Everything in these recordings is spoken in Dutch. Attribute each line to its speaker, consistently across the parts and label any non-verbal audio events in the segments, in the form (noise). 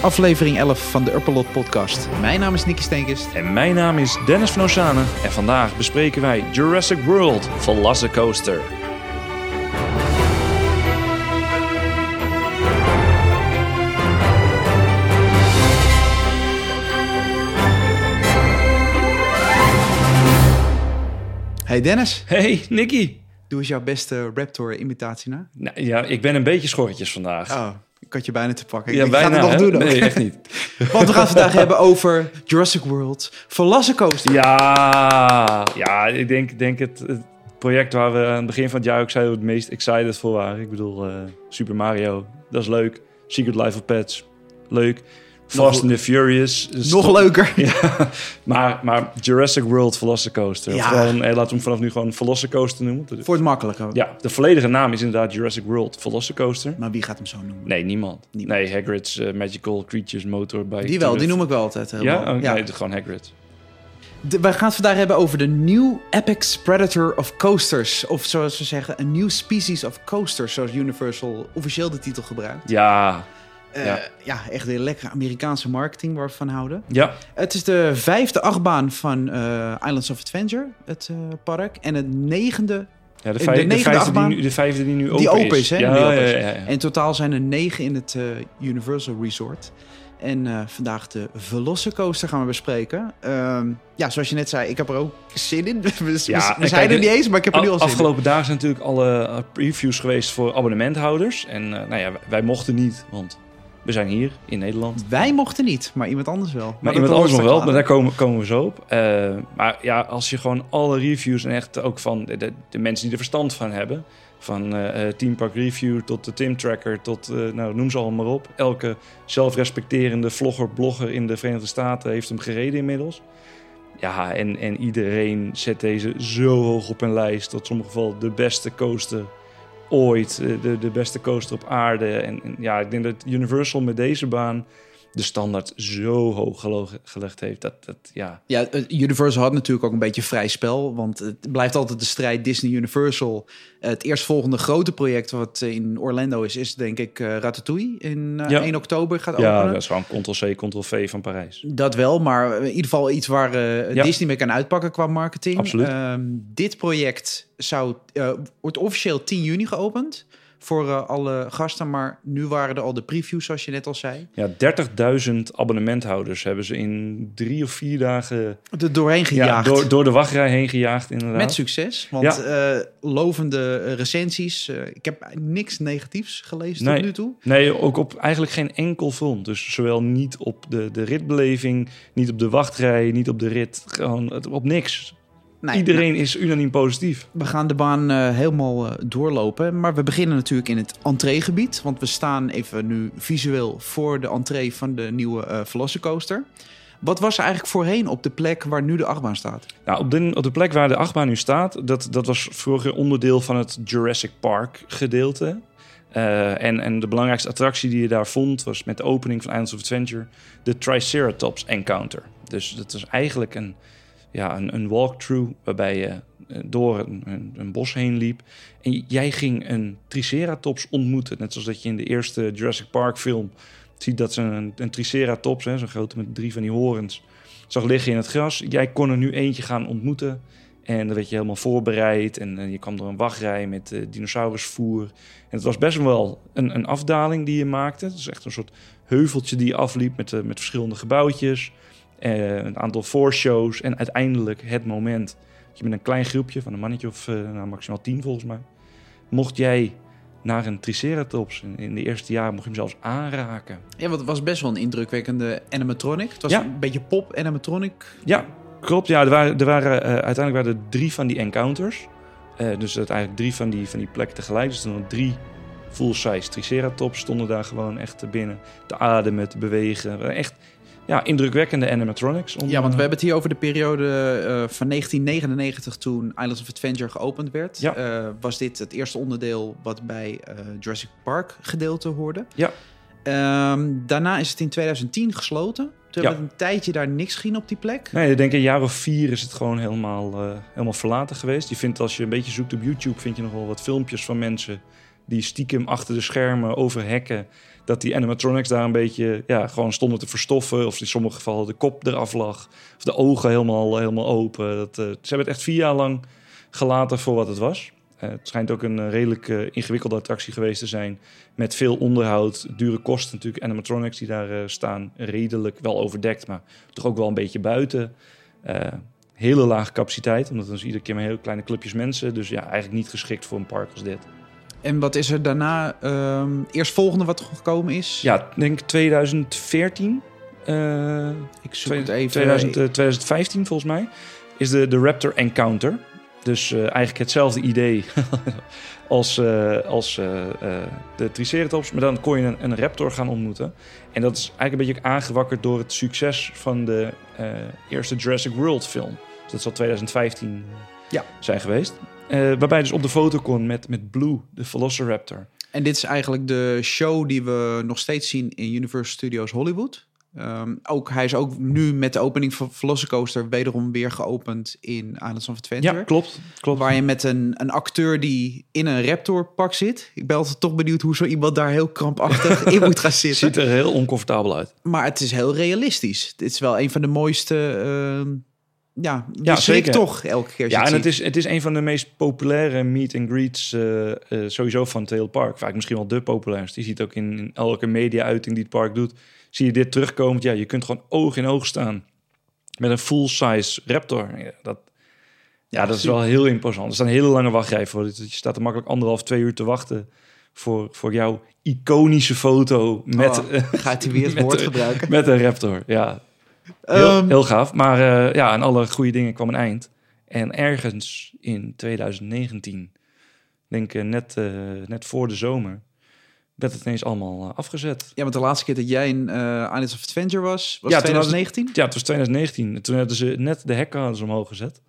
Speaker 1: aflevering 11 van de Upperlot podcast. Mijn naam is Nicky Steenkist.
Speaker 2: En mijn naam is Dennis van Ossane en vandaag bespreken wij Jurassic World Velocicoaster.
Speaker 1: Hey Dennis,
Speaker 2: Hey Nicky.
Speaker 1: doe eens jouw beste Raptor-imitatie na.
Speaker 2: Nou, ja, ik ben een beetje schorretjes vandaag.
Speaker 1: Oh, ik had je bijna te pakken.
Speaker 2: ja,
Speaker 1: ik denk, ik ga het nog
Speaker 2: hè?
Speaker 1: doen ook.
Speaker 2: Nee, echt niet. (laughs)
Speaker 1: Want we gaan het vandaag hebben over Jurassic World Velocicoaster.
Speaker 2: Ja, ja ik denk, denk het, het project waar we aan het begin van het jaar ook zeiden we het meest excited voor waren. Ik bedoel, eh, Super Mario, dat is leuk. Secret Life of Pets, leuk. Fast and the Furious.
Speaker 1: Nog leuker. (laughs)
Speaker 2: Ja, maar, maar Jurassic World Velocicoaster.
Speaker 1: Ja.
Speaker 2: Gewoon, eh, laten we hem vanaf nu gewoon Velocicoaster noemen.
Speaker 1: Voor het makkelijke.
Speaker 2: Ja, de volledige naam is inderdaad Jurassic World Velocicoaster.
Speaker 1: Maar wie gaat hem zo noemen?
Speaker 2: Nee, niemand.
Speaker 1: Niemand.
Speaker 2: Nee, Hagrid's eh, Magical Creatures Motorbike.
Speaker 1: Die wel, die noem ik wel altijd. helemaal.
Speaker 2: Ja? Oh, Nee, gewoon Hagrid.
Speaker 1: De- wij gaan het vandaag hebben over de New Apex Predator of Coasters. Of zoals we zeggen, een new species of coasters, zoals Universal officieel de titel gebruikt.
Speaker 2: Ja,
Speaker 1: Eh,
Speaker 2: Ja.
Speaker 1: ja. echt een lekkere Amerikaanse marketing waar we van houden.
Speaker 2: ja.
Speaker 1: Het is de vijfde achtbaan van eh, Islands of Adventure, het eh, park. En het negende.
Speaker 2: ja de,
Speaker 1: de
Speaker 2: vijf, de,
Speaker 1: negende
Speaker 2: vijfde die
Speaker 1: achtbaan-
Speaker 2: nu, de vijfde die nu open
Speaker 1: Die
Speaker 2: is.
Speaker 1: open is, hè?
Speaker 2: Ja,
Speaker 1: Die open is. En in totaal zijn er negen in het Universal Resort. En vandaag de Velocicoaster gaan we bespreken. Ehm, ja, zoals je net zei, ik heb er ook zin in. (laughs) We,
Speaker 2: Ja,
Speaker 1: we zijn er niet eens, maar ik heb er nu al zin in.
Speaker 2: Afgelopen dagen zijn natuurlijk alle previews geweest voor abonnementhouders. En nou ja, wij- wij mochten niet, want we zijn hier in Nederland.
Speaker 1: Wij mochten niet, maar iemand anders wel.
Speaker 2: Maar
Speaker 1: dat
Speaker 2: iemand anders nog wel, maar daar komen, komen we zo op. Eh, maar ja, als je gewoon alle reviews en echt ook van de, de, de mensen die er verstand van hebben... van Team Park Review tot de Tim Tracker tot, nou noem ze allemaal maar op. Elke zelfrespecterende vlogger, blogger in de Verenigde Staten heeft hem gereden inmiddels. Ja, en, en iedereen zet deze zo hoog op een lijst... tot in sommige geval de beste coaster ooit. eh, De, de beste coaster op aarde. En, en ja, ik denk dat Universal met deze baan de standaard zo hoog gelegd heeft. Dat, dat ja.
Speaker 1: Ja, eh, Universal had natuurlijk ook een beetje vrij spel. Want het blijft altijd de strijd Disney-Universal. Het eerstvolgende grote project wat eh, in Orlando is, is denk ik eh, Ratatouille. In eh,
Speaker 2: Ja.
Speaker 1: 1 oktober gaat
Speaker 2: ja,
Speaker 1: openen.
Speaker 2: dat is gewoon Ctrl-C, Ctrl-V van Parijs.
Speaker 1: Dat wel, maar in ieder geval iets waar eh,
Speaker 2: Ja.
Speaker 1: Disney mee kan uitpakken qua marketing.
Speaker 2: Absoluut.
Speaker 1: Ehm, dit project zou, eh, wordt officieel 10 juni geopend voor eh, alle gasten. Maar nu waren er al de previews, zoals je net al zei.
Speaker 2: Ja, 30.000 abonnementhouders hebben ze in drie of vier dagen
Speaker 1: Er doorheen
Speaker 2: ja,
Speaker 1: gejaagd.
Speaker 2: door, door de wachtrij heen gejaagd. Inderdaad.
Speaker 1: Met succes, want eh, lovende eh, recensies. ik heb niks negatiefs gelezen
Speaker 2: Nee.
Speaker 1: tot nu toe.
Speaker 2: Nee, ook op eigenlijk geen enkel front. Dus zowel niet op de, de ritbeleving, niet op de wachtrij, niet op de rit. Gewoon op niks.
Speaker 1: Nee,
Speaker 2: Iedereen is unaniem positief.
Speaker 1: We gaan de baan eh, helemaal eh, doorlopen. Maar we beginnen natuurlijk in het entreegebied. Want we staan even nu visueel voor de entree van de nieuwe eh Velocicoaster. Wat was er eigenlijk voorheen op de plek waar nu de achtbaan staat?
Speaker 2: Nou, op, de, op de plek waar de achtbaan nu staat, dat, dat was vroeger onderdeel van het Jurassic Park gedeelte. En, en de belangrijkste attractie die je daar vond, was met de opening van Islands of Adventure, de Triceratops Encounter. Dus dat is eigenlijk een, ja, een, een walkthrough waarbij je eh, door een, een, bos heen liep. En jij ging een Triceratops ontmoeten. Net zoals dat je in de eerste Jurassic Park film ziet dat ze een, een Triceratops, zo'n grote met drie van die horens, zag liggen in het gras. Jij kon er nu eentje gaan ontmoeten. En dan werd je helemaal voorbereid. En eh, je kwam door een wachtrij met eh, dinosaurusvoer. En het was best wel een, een afdaling die je maakte. Het is echt een soort heuveltje die je afliep met, met verschillende gebouwtjes. Eh, een aantal voorshows. En uiteindelijk het moment dat je met een klein groepje van een mannetje of eh, nou, maximaal tien volgens mij. Mocht jij naar een Triceratops. In, de eerste jaren mocht je hem zelfs aanraken.
Speaker 1: Ja, want het was best wel een indrukwekkende animatronic. Het was
Speaker 2: Ja.
Speaker 1: een beetje pop animatronic.
Speaker 2: Ja, klopt. Ja, er waren, er waren, eh, uiteindelijk waren er drie van die encounters. Dus uiteindelijk drie van die, van die plekken tegelijk. Dus dan drie full-size Triceratops stonden daar gewoon echt binnen. Te ademen, te bewegen. Echt ja, indrukwekkende animatronics. om,
Speaker 1: Ja, want we hebben het hier over de periode eh, van 1999 toen Islands of Adventure geopend werd.
Speaker 2: Ja.
Speaker 1: Eh, was dit het eerste onderdeel wat bij eh, Jurassic Park gedeelte hoorde.
Speaker 2: Ja.
Speaker 1: Ehm, daarna is het in 2010 gesloten. Toen hebben we een tijdje daar niks gezien op die plek.
Speaker 2: Nee, ik denk een jaar of vier is het gewoon helemaal, helemaal verlaten geweest. Je vindt als je een beetje zoekt op YouTube, vind je nog wel wat filmpjes van mensen die stiekem achter de schermen over hekken dat die animatronics daar een beetje ja, gewoon stonden te verstoffen. Of in sommige gevallen de kop eraf lag. Of de ogen helemaal, helemaal open. Dat, eh, ze hebben het echt vier jaar lang gelaten voor wat het was. Eh, het schijnt ook een eh, redelijk ingewikkelde attractie geweest te zijn. Met veel onderhoud, dure kosten natuurlijk. Animatronics die daar staan, redelijk wel overdekt, maar toch ook wel een beetje buiten. Hele lage capaciteit, omdat dan is iedere keer maar heel kleine clubjes mensen. Dus ja, eigenlijk niet geschikt voor een park als dit.
Speaker 1: En wat is er daarna ehm eerst volgende wat gekomen is?
Speaker 2: Ja, ik denk 2014. eh,
Speaker 1: ik zoek het even.
Speaker 2: 2000, eh, 2015 volgens mij. Is de, de Raptor Encounter. Dus eh, eigenlijk hetzelfde idee (laughs) als, eh, als eh, eh, de Triceratops. Maar dan kon je een, een raptor gaan ontmoeten. En dat is eigenlijk een beetje aangewakkerd door het succes van de eh, eerste Jurassic World film. Dus dat zal 2015
Speaker 1: Ja.
Speaker 2: zijn geweest. Eh, waarbij dus op de foto kon met, met Blue, de Velociraptor.
Speaker 1: En dit is eigenlijk de show die we nog steeds zien in Universal Studios Hollywood. Ehm, ook, hij is ook nu met de opening van Velocicoaster wederom weer geopend in Islands of Adventure.
Speaker 2: Ja, klopt. klopt.
Speaker 1: Waar je met een, een acteur die in een Raptor-pak zit. Ik ben altijd toch benieuwd hoe zo iemand daar heel krampachtig (laughs) in moet gaan zitten.
Speaker 2: Ziet er heel oncomfortabel uit.
Speaker 1: Maar het is heel realistisch. Dit is wel een van de mooiste... ehm, ja, je
Speaker 2: Ja, zeker.
Speaker 1: toch elke keer
Speaker 2: Ja, en
Speaker 1: het
Speaker 2: is, het is een van de meest populaire meet and greets eh, eh, sowieso van hele park. Vaak misschien wel de populairste. Je ziet ook in, in elke media-uiting die het park doet, zie je dit terugkomen. Ja, je kunt gewoon oog in oog staan met een full-size Raptor. Ja, dat, ja, dat is wel heel imposant. Er staan hele lange wachtrijen voor. Je staat er makkelijk anderhalf, twee uur te wachten voor, voor jouw iconische foto met,
Speaker 1: Oh, (laughs) Gaat hij weer het woord gebruiken?
Speaker 2: met een Raptor. Ja, heel,
Speaker 1: Ehm,
Speaker 2: heel gaaf. Maar eh, ja, aan alle goede dingen kwam een eind. En ergens in 2019, denk ik net, eh, net voor de zomer, werd het ineens allemaal eh, afgezet.
Speaker 1: Ja, want de laatste keer dat jij in eh Islands of Adventure was, was
Speaker 2: Ja, toen was het-
Speaker 1: 2019?
Speaker 2: Ja, het was 2019. En toen hadden ze net de hekken hadden ze omhoog gezet.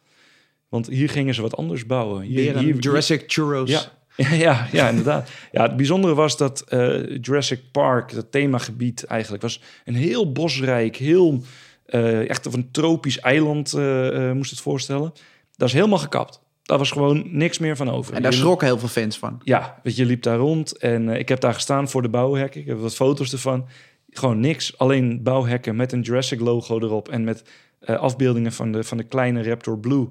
Speaker 2: Want hier gingen ze wat anders bouwen. Hier, hier-
Speaker 1: Jurassic Churros. (laughs)
Speaker 2: Ja, ja, ja, inderdaad. Ja, het bijzondere was dat eh, Jurassic Park, dat themagebied eigenlijk, was een heel bosrijk, heel eh, echt of een tropisch eiland eh, eh, moest het voorstellen. Dat is helemaal gekapt. Daar was gewoon niks meer van over.
Speaker 1: En daar schrokken heel veel fans van.
Speaker 2: Ja, weet je, liep daar rond en ik heb daar gestaan voor de bouwhekken. Ik heb wat foto's ervan. Gewoon niks, alleen bouwhekken met een Jurassic logo erop en met afbeeldingen van de, van de kleine Raptor Blue.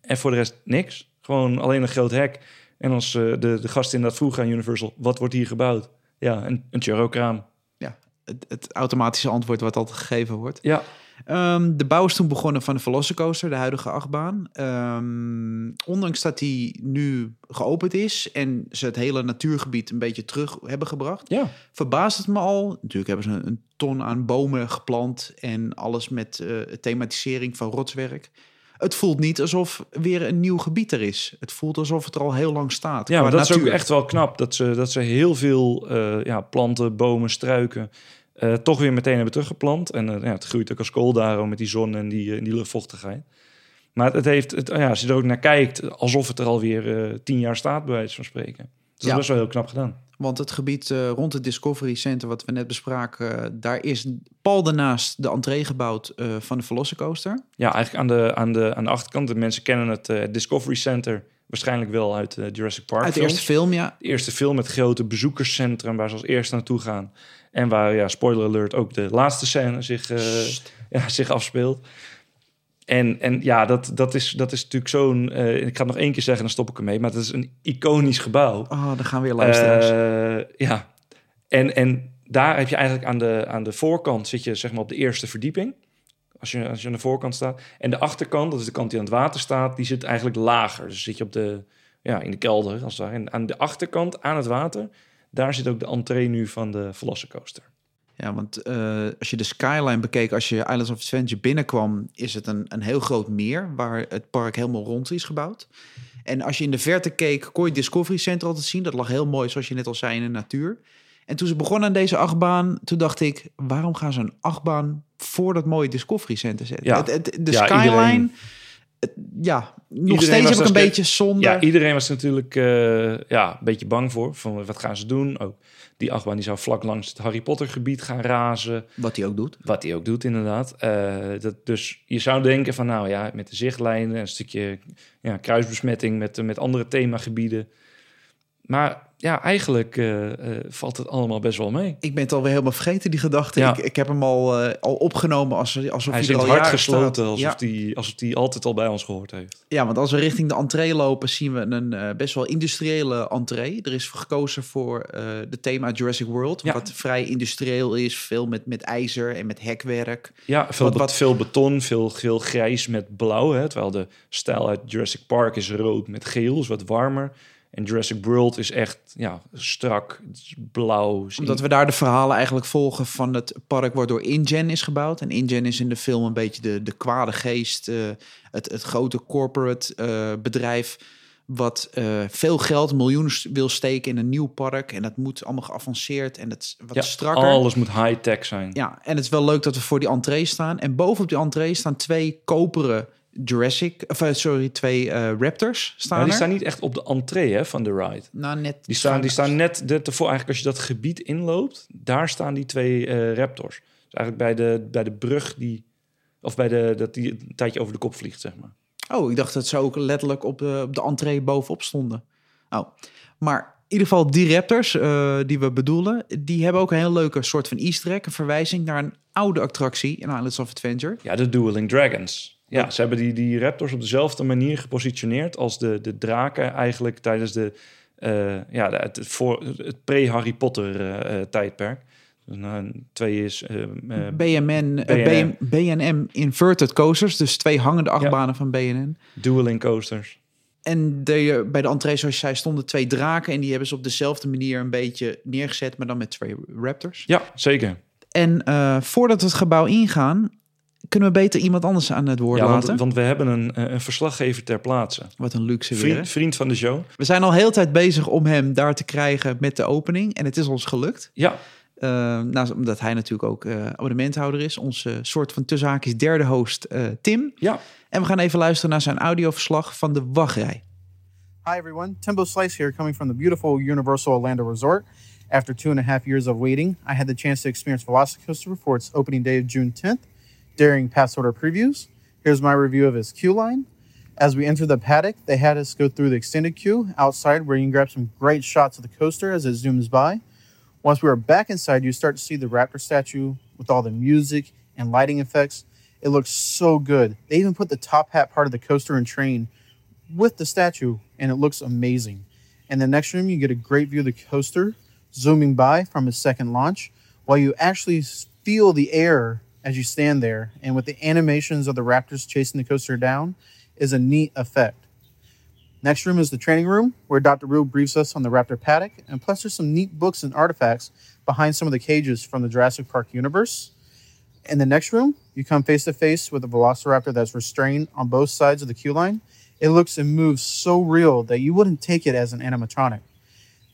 Speaker 2: En voor de rest niks. Gewoon alleen een groot hek. En als de, de gasten inderdaad vroegen aan Universal, wat wordt hier gebouwd? Ja, een, een churro-kraam.
Speaker 1: Het, het automatische antwoord wat altijd gegeven wordt.
Speaker 2: Ja,
Speaker 1: Ehm, de bouw is toen begonnen van de Velocicoaster, de huidige achtbaan. Ehm, ondanks dat die nu geopend is en ze het hele natuurgebied een beetje terug hebben gebracht,
Speaker 2: ja.
Speaker 1: verbaast het me al. Natuurlijk hebben ze een, een ton aan bomen geplant en alles met eh, thematisering van rotswerk. Het voelt niet alsof weer een nieuw gebied er is. Het voelt alsof het er al heel lang staat.
Speaker 2: Ja, maar dat is ook echt wel knap. Dat ze, dat ze heel veel eh, ja, planten, bomen, struiken... eh, toch weer meteen hebben teruggeplant. En eh, ja, het groeit ook als kool daarom met die zon en die, die luchtvochtigheid. Maar het, het heeft, het, ja, als je er ook naar kijkt, alsof het er alweer tien jaar staat, bij wijze van spreken. Dus dat is best wel heel knap gedaan.
Speaker 1: Want het gebied eh, rond het Discovery Center, wat we net bespraken, eh, daar is pal daarnaast de entree gebouwd eh, van de Velocicoaster.
Speaker 2: Ja, eigenlijk aan de, aan de, aan de achterkant. De mensen kennen het Discovery Center waarschijnlijk wel uit Jurassic Park.
Speaker 1: Uit de
Speaker 2: films.
Speaker 1: eerste film, ja.
Speaker 2: de eerste film met grote bezoekerscentrum waar ze als eerste naartoe gaan. En waar, ja, spoiler alert, ook de laatste scène zich, (laughs) ja, zich afspeelt. En, en ja, dat, dat, is, dat is natuurlijk zo'n... eh, ik ga het nog één keer zeggen, dan stop ik ermee. Maar het is een iconisch gebouw.
Speaker 1: Oh, dan gaan weer luisteraars.
Speaker 2: Eh, ja, en, en daar heb je eigenlijk aan de, aan de voorkant... zit je zeg maar op de eerste verdieping. Als je, als je aan de voorkant staat. En de achterkant, dat is de kant die aan het water staat... die zit eigenlijk lager. Dus zit je op de, ja, in de kelder, als ware. En aan de achterkant, aan het water... daar zit ook de entree nu van de Velocicoaster.
Speaker 1: Ja, want eh, als je de skyline bekeek, als je Islands of Adventure binnenkwam, is het een, een heel groot meer waar het park helemaal rond is gebouwd. En als je in de verte keek, kon je het Discovery Center altijd zien. Dat lag heel mooi, zoals je net al zei, in de natuur. En toen ze begonnen aan deze achtbaan, toen dacht ik, waarom gaan ze een achtbaan voor dat mooie Discovery Center zetten?
Speaker 2: Ja.
Speaker 1: Het, het- de
Speaker 2: Ja,
Speaker 1: skyline,
Speaker 2: iedereen-
Speaker 1: ja, nog
Speaker 2: Iedereen
Speaker 1: steeds heb ik een beetje zonder.
Speaker 2: Ja, iedereen was natuurlijk eh, ja, een beetje bang voor. Van wat gaan ze doen? Ook die achtbaan die zou vlak langs het Harry Potter gebied gaan razen.
Speaker 1: Wat hij ook doet.
Speaker 2: Wat hij ook doet, inderdaad. Eh, dat, dus je zou denken van, nou ja, met de zichtlijnen, een stukje ja, kruisbesmetting met, met andere themagebieden. Maar ja, eigenlijk eh, eh, valt het allemaal best wel mee.
Speaker 1: Ik ben het alweer helemaal vergeten, die gedachte.
Speaker 2: Ja.
Speaker 1: Ik, ik heb hem al, eh, al opgenomen als, alsof
Speaker 2: Hij
Speaker 1: hij, er al jaren
Speaker 2: gesloten,
Speaker 1: staat.
Speaker 2: alsof
Speaker 1: Ja.
Speaker 2: die, alsof die altijd al bij ons gehoord heeft.
Speaker 1: ja, want als we richting de entree lopen, zien we een best wel industriële entree. Er is gekozen voor de thema Jurassic World,
Speaker 2: Ja.
Speaker 1: wat vrij industrieel is. Veel met, met ijzer en met hekwerk.
Speaker 2: Ja, veel,
Speaker 1: Wat-
Speaker 2: veel beton, veel geel grijs met blauw. Hè, terwijl de stijl uit Jurassic Park is rood met geel, is wat warmer. En Jurassic World is echt ja, strak, blauw.
Speaker 1: Omdat we daar de verhalen eigenlijk volgen van het park waardoor InGen is gebouwd. En InGen is in de film een beetje de, de kwade geest, eh, het, het grote corporate eh, bedrijf wat eh, veel geld, miljoenen wil steken in een nieuw park. En dat moet allemaal geavanceerd en het wat
Speaker 2: ja,
Speaker 1: strakker.
Speaker 2: alles moet high-tech zijn.
Speaker 1: Ja, en het is wel leuk dat we voor die entree staan. En bovenop die entree staan twee koperen Jurassic, of, eh, sorry, twee eh, Raptors staan
Speaker 2: Maar die
Speaker 1: er.
Speaker 2: staan niet echt op de entree hè, van de ride.
Speaker 1: nou, net
Speaker 2: Die staan, die staan net de- ervoor, eigenlijk als je dat gebied inloopt, daar staan die twee eh, raptors. Dus eigenlijk bij de, bij de brug die, of bij de, dat die een tijdje over de kop vliegt, zeg maar.
Speaker 1: Oh, ik dacht dat ze ook letterlijk op de, op de entree bovenop stonden. Oh, maar in ieder geval die raptors eh, die we bedoelen, die hebben ook een heel leuke soort van easter egg, een verwijzing naar een oude attractie in Islands of Adventure.
Speaker 2: Ja, de Dueling Dragons. Ja, ze hebben die, die raptors op dezelfde manier gepositioneerd als de, de draken eigenlijk tijdens de, eh, ja, de- het, voor, het pre-Harry Potter eh, eh, tijdperk. Dus, twee is...
Speaker 1: BMN,
Speaker 2: BNM.
Speaker 1: BNM Inverted Coasters, dus twee hangende achtbanen van BNN.
Speaker 2: dueling coasters.
Speaker 1: En de, bij de entree, zoals je zei, stonden twee draken en die hebben ze op dezelfde manier een beetje neergezet, maar dan met twee raptors.
Speaker 2: Ja, zeker.
Speaker 1: En voordat we het gebouw ingaan, kunnen we beter iemand anders aan het woord
Speaker 2: Ja, want,
Speaker 1: laten.
Speaker 2: want we hebben een, eh, een verslaggever ter plaatse.
Speaker 1: Wat een luxe weer. hè?
Speaker 2: Vriend, vriend van de show.
Speaker 1: We zijn al heel tijd bezig om hem daar te krijgen met de opening. En het is ons gelukt.
Speaker 2: Ja,
Speaker 1: nou, omdat hij natuurlijk ook eh, abonnementhouder is. Onze soort van tussenhaakjes derde host eh, Tim.
Speaker 2: ja.
Speaker 1: En we gaan even luisteren naar zijn audioverslag van de wachtrij.
Speaker 3: Hi everyone, Timbo Slice here, coming from the beautiful Universal Orlando Resort. After two and a half years of waiting, I had the chance to experience Velocicoaster for its opening day of June 10th during pass order previews. Here's my review of his queue line. As we entered the paddock, they had us go through the extended queue outside where you can grab some great shots of the coaster as it zooms by. Once we were back inside, you start to see the Raptor statue with all the music and lighting effects. It looks so good. They even put the top hat part of the coaster and train with the statue, and it looks amazing. In the next room, you get a great view of the coaster zooming by from its second launch, while you actually feel the air as you stand there. And with the animations of the raptors chasing the coaster down, is a neat effect. Next room is the training room, where Dr. Rue briefs us on the raptor paddock, and plus there's some neat books and artifacts behind some of the cages from the Jurassic Park universe. In the next room, you come face to face with a velociraptor that's restrained on both sides of the queue line. It looks and moves so real that you wouldn't take it as an animatronic.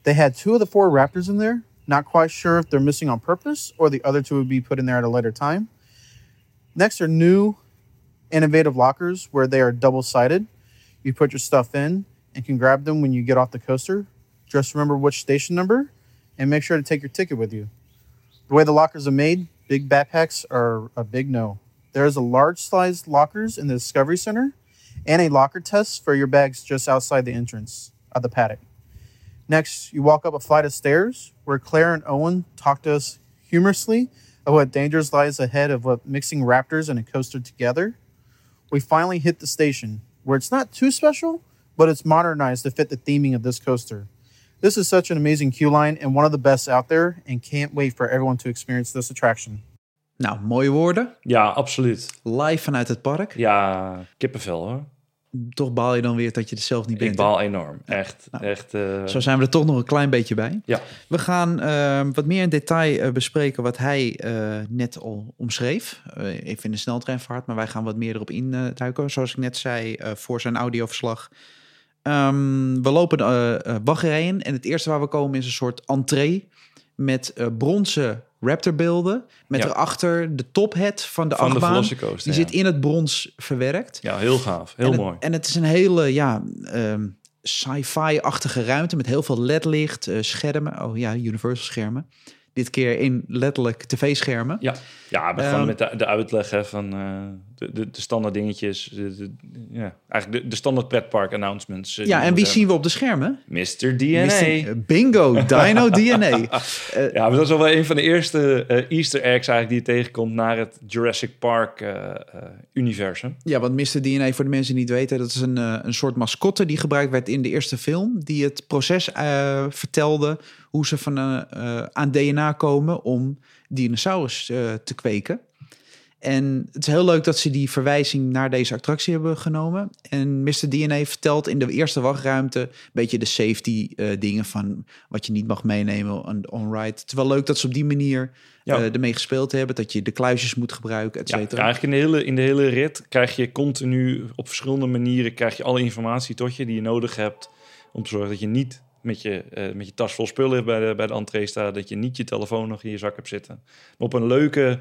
Speaker 3: They had two of the four raptors in there. Not quite sure if they're missing on purpose or the other two would be put in there at a later time. Next are new innovative lockers where they are double sided. You put your stuff in and can grab them when you get off the coaster. Just remember which station number and make sure to take your ticket with you. The way the lockers are made, big backpacks are a big no. There's a large sized lockers in the Discovery Center and a locker test for your bags just outside the entrance of the paddock. Next, you walk up a flight of stairs where Claire and Owen talk to us humorously of what dangers lies ahead of what mixing raptors and a coaster together. We finally hit the station where it's not too special, but it's modernized to fit the theming of this coaster. This is such an amazing queue line and one of the best out there, and can't wait for everyone to experience this attraction.
Speaker 1: Nou, mooie woorden.
Speaker 2: Ja, absoluut.
Speaker 1: Live vanuit het park.
Speaker 2: Ja, kippenvel hoor.
Speaker 1: Toch baal je dan weer dat je er zelf niet bent.
Speaker 2: Ik baal enorm. Echt.
Speaker 1: Nou,
Speaker 2: echt eh,
Speaker 1: Zo zijn we er toch nog een klein beetje bij.
Speaker 2: ja.
Speaker 1: We gaan eh, wat meer in detail eh, bespreken wat hij eh, net al omschreef. Even in de sneltreinvaart, maar wij gaan wat meer erop induiken. Zoals ik net zei voor zijn audioverslag. Ehm, we lopen de wachtrijen en het eerste waar we komen is een soort entree met bronzen raptorbeelden. Met
Speaker 2: Ja.
Speaker 1: erachter de tophead van de
Speaker 2: Van de
Speaker 1: achtbaan.
Speaker 2: Velocicoaster,
Speaker 1: Die
Speaker 2: ja.
Speaker 1: zit in het brons verwerkt.
Speaker 2: ja, heel gaaf. Heel
Speaker 1: en het,
Speaker 2: mooi.
Speaker 1: En het is een hele ja, ehm, sci-fi-achtige ruimte met heel veel ledlicht, eh, schermen. Oh ja, Universal schermen. Dit keer in letterlijk tv-schermen.
Speaker 2: Ja, ja maar
Speaker 1: Ehm,
Speaker 2: gewoon met de, de uitleg hè, van... eh, de, de, de standaard dingetjes. De, de- ja, eigenlijk de, de standaard pretpark announcements. eh,
Speaker 1: Ja, en wie zien we op de schermen?
Speaker 2: Mr. DNA.
Speaker 1: Mr. Bingo, Dino (laughs) DNA.
Speaker 2: Ja, maar dat is wel een van de eerste eh, Easter eggs eigenlijk die je tegenkomt naar het Jurassic Park eh, eh, universum.
Speaker 1: Ja, want Mr. DNA, voor de mensen die niet weten, dat is een, eh, een soort mascotte die gebruikt werd in de eerste film. Die het proces eh, vertelde hoe ze van, eh, eh, aan DNA komen om dinosaurus eh, te kweken. En het is heel leuk dat ze die verwijzing naar deze attractie hebben genomen. En Mr. DNA vertelt in de eerste wachtruimte een beetje de safety eh, dingen van wat je niet mag meenemen on, on ride. Het is wel leuk dat ze op die manier
Speaker 2: Ja.
Speaker 1: eh, ermee gespeeld hebben. Dat je de kluisjes moet gebruiken, et
Speaker 2: Ja,
Speaker 1: cetera.
Speaker 2: eigenlijk in de, hele, in de hele rit krijg je continu op verschillende manieren krijg je alle informatie tot je die je nodig hebt om te zorgen dat je niet met je, eh, met je tas vol spullen bij de, bij de entree staat, dat je niet je telefoon nog in je zak hebt zitten. Maar op een leuke,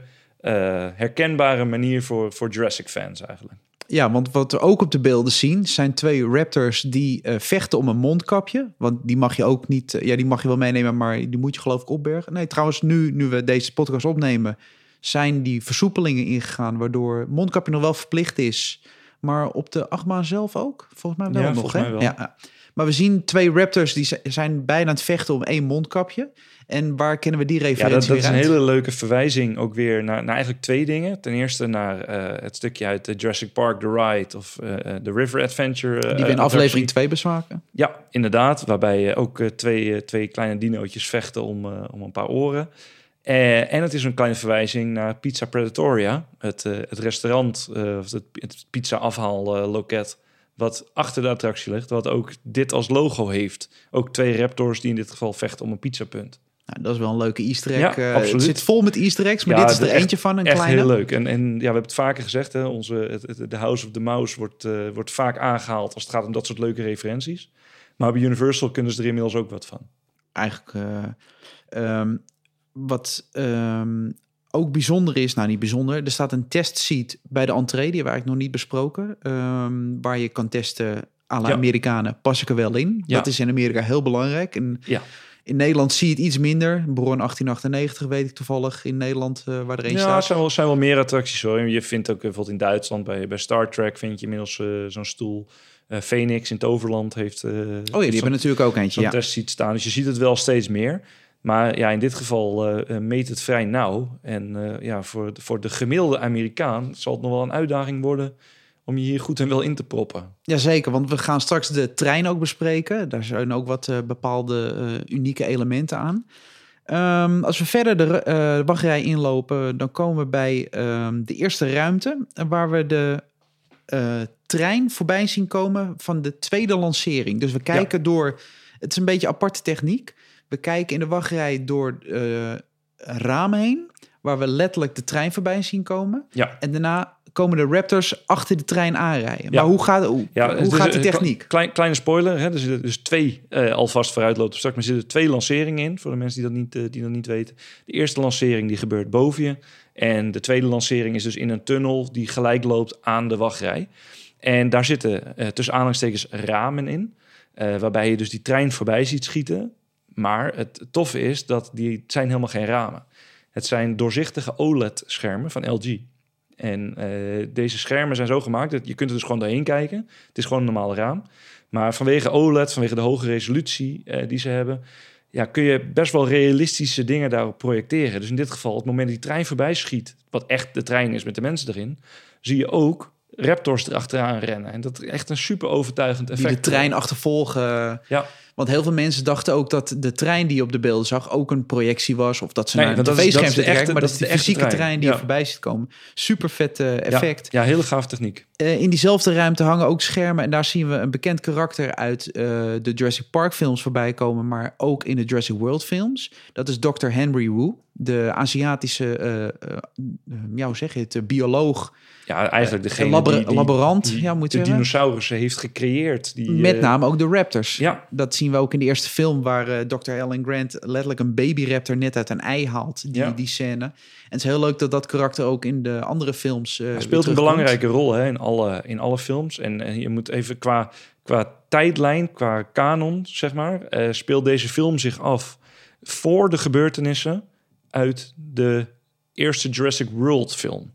Speaker 2: herkenbare manier voor, voor Jurassic fans eigenlijk.
Speaker 1: Ja, want wat we ook op de beelden zien, zijn twee raptors die eh, vechten om een mondkapje. Want die mag je ook niet, eh, ja, die mag je wel meenemen, maar die moet je geloof ik opbergen. Nee, trouwens, nu, nu we deze podcast opnemen, zijn die versoepelingen ingegaan, waardoor mondkapje nog wel verplicht is. Maar op de achtbaan zelf ook? Volgens mij wel
Speaker 2: Ja,
Speaker 1: nog,
Speaker 2: volgens
Speaker 1: hè?
Speaker 2: mij wel.
Speaker 1: Ja. Maar we zien twee raptors die zi- zijn bijna aan het vechten om één mondkapje. En waar kennen we die
Speaker 2: Ja,
Speaker 1: referentie
Speaker 2: dat, dat is een
Speaker 1: uit?
Speaker 2: hele leuke verwijzing ook weer naar, naar eigenlijk twee dingen. Ten eerste naar eh, het stukje uit de Jurassic Park The Ride of eh, eh, de River Adventure. eh,
Speaker 1: Die we in aflevering 2 bespraken.
Speaker 2: Ja, inderdaad. Waarbij je ook eh, twee, eh, twee kleine dinootjes vechten om, eh, om een paar oren. Eh, en het is een kleine verwijzing naar Pizza Predatoria. Het, eh, het restaurant, eh, of het, het pizza afhaalloket... wat achter de attractie ligt. Wat ook dit als logo heeft. Ook twee raptors die in dit geval vechten om een pizzapunt.
Speaker 1: Nou, dat is wel een leuke easter egg.
Speaker 2: Ja,
Speaker 1: Eh,
Speaker 2: absoluut.
Speaker 1: het zit vol met easter eggs, maar
Speaker 2: Ja,
Speaker 1: dit is er eentje van, een
Speaker 2: Echt
Speaker 1: kleine.
Speaker 2: heel leuk. En, en ja, we hebben het vaker gezegd. Hè, onze, het, het- de House of the Mouse wordt, eh, wordt vaak aangehaald... als het gaat om dat soort leuke referenties. Maar bij Universal kunnen ze er inmiddels ook wat van.
Speaker 1: Eigenlijk eh, ehm, wat ehm, ook bijzonder is, nou niet bijzonder, er staat een testseat bij de entree, die we eigenlijk nog niet besproken, ehm, waar je kan testen à la
Speaker 2: Ja.
Speaker 1: Amerikanen, pas ik er wel in.
Speaker 2: Ja.
Speaker 1: Dat is in Amerika heel belangrijk. En
Speaker 2: Ja.
Speaker 1: in Nederland zie je het iets minder. Bron 1898 weet ik toevallig in Nederland eh, waar er een
Speaker 2: Ja,
Speaker 1: staat.
Speaker 2: er zijn wel, zijn wel meer attracties hoor. Je vindt ook eh, bijvoorbeeld in Duitsland bij, bij Star Trek vind je inmiddels eh, zo'n stoel. Eh, Phoenix in Toverland heeft.
Speaker 1: Oh ja, die hebben natuurlijk ook eentje. Ja.
Speaker 2: testseat staan. Dus je ziet het wel steeds meer. Maar ja, in dit geval eh, eh, meet het vrij nauw. En eh, ja, voor, de- voor de gemiddelde Amerikaan zal het nog wel een uitdaging worden om je hier goed en wel in te proppen.
Speaker 1: Jazeker, want we gaan straks de trein ook bespreken. Daar zijn ook wat bepaalde unieke elementen aan. Ehm, als we verder de wachtrij inlopen, dan komen we bij ehm, de eerste ruimte... waar we de trein voorbij zien komen van de tweede lancering. Dus we kijken door... Het is een beetje aparte techniek. We kijken in de wachtrij door eh ramen heen... waar we letterlijk de trein voorbij zien komen.
Speaker 2: Ja,
Speaker 1: En daarna komen de Raptors achter de trein aanrijden.
Speaker 2: Ja.
Speaker 1: Maar hoe gaat, hoe,
Speaker 2: Ja,
Speaker 1: hoe
Speaker 2: dus,
Speaker 1: gaat die techniek?
Speaker 2: Klein, kleine spoiler, hè? er zitten dus twee eh, alvast vooruitlopen straks, maar er zitten twee lanceringen in, voor de mensen die dat, niet, eh, die dat niet weten. De eerste lancering die gebeurt boven je en de tweede lancering is dus in een tunnel die gelijk loopt aan de wachtrij. En daar zitten tussen aanhalingstekens ramen in, waarbij je dus die trein voorbij ziet schieten. Maar het toffe is dat die zijn helemaal geen ramen. Het zijn doorzichtige OLED-schermen van LG. En eh, deze schermen zijn zo gemaakt dat je kunt er dus gewoon doorheen kijken. Het is gewoon een normale raam. Maar vanwege OLED, vanwege de hoge resolutie eh, die ze hebben, ja, kun je best wel realistische dingen daarop projecteren. Dus in dit geval, op het moment dat die trein voorbij schiet, wat echt de trein is met de mensen erin, zie je ook raptors erachteraan rennen. En dat is echt een super overtuigend
Speaker 1: Die
Speaker 2: effect.
Speaker 1: de trein achtervolgen.
Speaker 2: Ja.
Speaker 1: Want heel veel mensen dachten ook dat de trein die je op de beelden zag ook een projectie was. Of dat ze
Speaker 2: Nee,
Speaker 1: naar een
Speaker 2: want dat is-
Speaker 1: tv-scherm zitten Maar dat
Speaker 2: dat
Speaker 1: is de fysieke trein,
Speaker 2: trein,
Speaker 1: die
Speaker 2: ja.
Speaker 1: er voorbij ziet komen. Super vet eh,
Speaker 2: Ja,
Speaker 1: effect.
Speaker 2: Ja, hele gave techniek.
Speaker 1: Eh, in diezelfde ruimte hangen ook schermen. En daar zien we een bekend karakter uit eh, de Jurassic Park films voorbij komen. Maar ook in de Jurassic World films. Dat is Dr. Henry Wu. De Aziatische, eh, eh, ja, hoe zeg je het, eh, bioloog.
Speaker 2: Ja, eigenlijk degene die, die,
Speaker 1: laborant,
Speaker 2: die
Speaker 1: ja, moet je
Speaker 2: de
Speaker 1: zeggen.
Speaker 2: dinosaurussen heeft gecreëerd. Die,
Speaker 1: Met
Speaker 2: eh,
Speaker 1: name ook de raptors.
Speaker 2: Ja,
Speaker 1: Dat zien we ook in de eerste film waar eh, Dr. Alan Grant letterlijk een babyraptor net uit een ei haalt. Die,
Speaker 2: Ja.
Speaker 1: die scène. En het is heel leuk dat dat karakter ook in de andere films. eh,
Speaker 2: speelt een belangrijke rol hè, in, alle, in alle films. En, je moet even qua, qua tijdlijn, qua kanon, zeg maar, eh, speelt deze film zich af voor de gebeurtenissen uit de eerste Jurassic World film.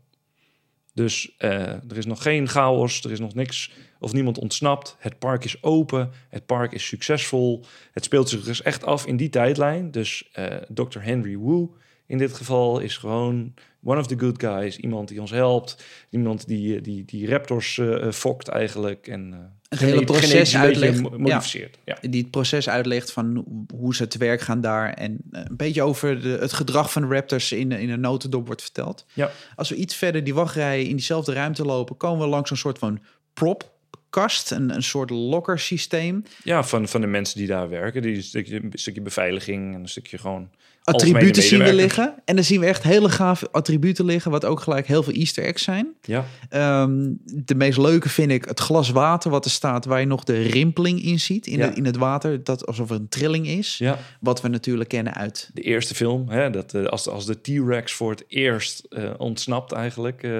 Speaker 2: Dus eh, er is nog geen chaos, er is nog niks of niemand ontsnapt. Het park is open, het park is succesvol. Het speelt zich dus echt af in die tijdlijn. Dus eh Dr. Henry Wu in dit geval is gewoon one of the good guys. Iemand die ons helpt, iemand die, eh, die, die raptors eh, fokt eigenlijk. En, eh,
Speaker 1: Het hele proces uitlegt.
Speaker 2: mo- modificeert. Ja.
Speaker 1: die het proces uitlegt van hoe ze te werk gaan daar. En een beetje over de, het gedrag van de Raptors in, in een notendop wordt verteld.
Speaker 2: Ja.
Speaker 1: Als we iets verder die wachtrij in diezelfde ruimte lopen, komen we langs een soort van propkast, een, een soort locker systeem.
Speaker 2: Ja, van, van de mensen die daar werken. Die een stukje, een stukje beveiliging en een stukje gewoon...
Speaker 1: Attributen zien we liggen. En dan zien we echt hele gave attributen liggen, wat ook gelijk heel veel easter eggs zijn.
Speaker 2: Ja,
Speaker 1: Ehm, de meest leuke vind ik het glas water wat er staat, waar je nog de rimpeling in ziet in,
Speaker 2: Ja.
Speaker 1: de, in het water. Dat alsof er een trilling is.
Speaker 2: ja.
Speaker 1: Wat we natuurlijk kennen uit
Speaker 2: de eerste film, hè, dat, eh, als, als de T-Rex voor het eerst eh, ontsnapt eigenlijk. eh,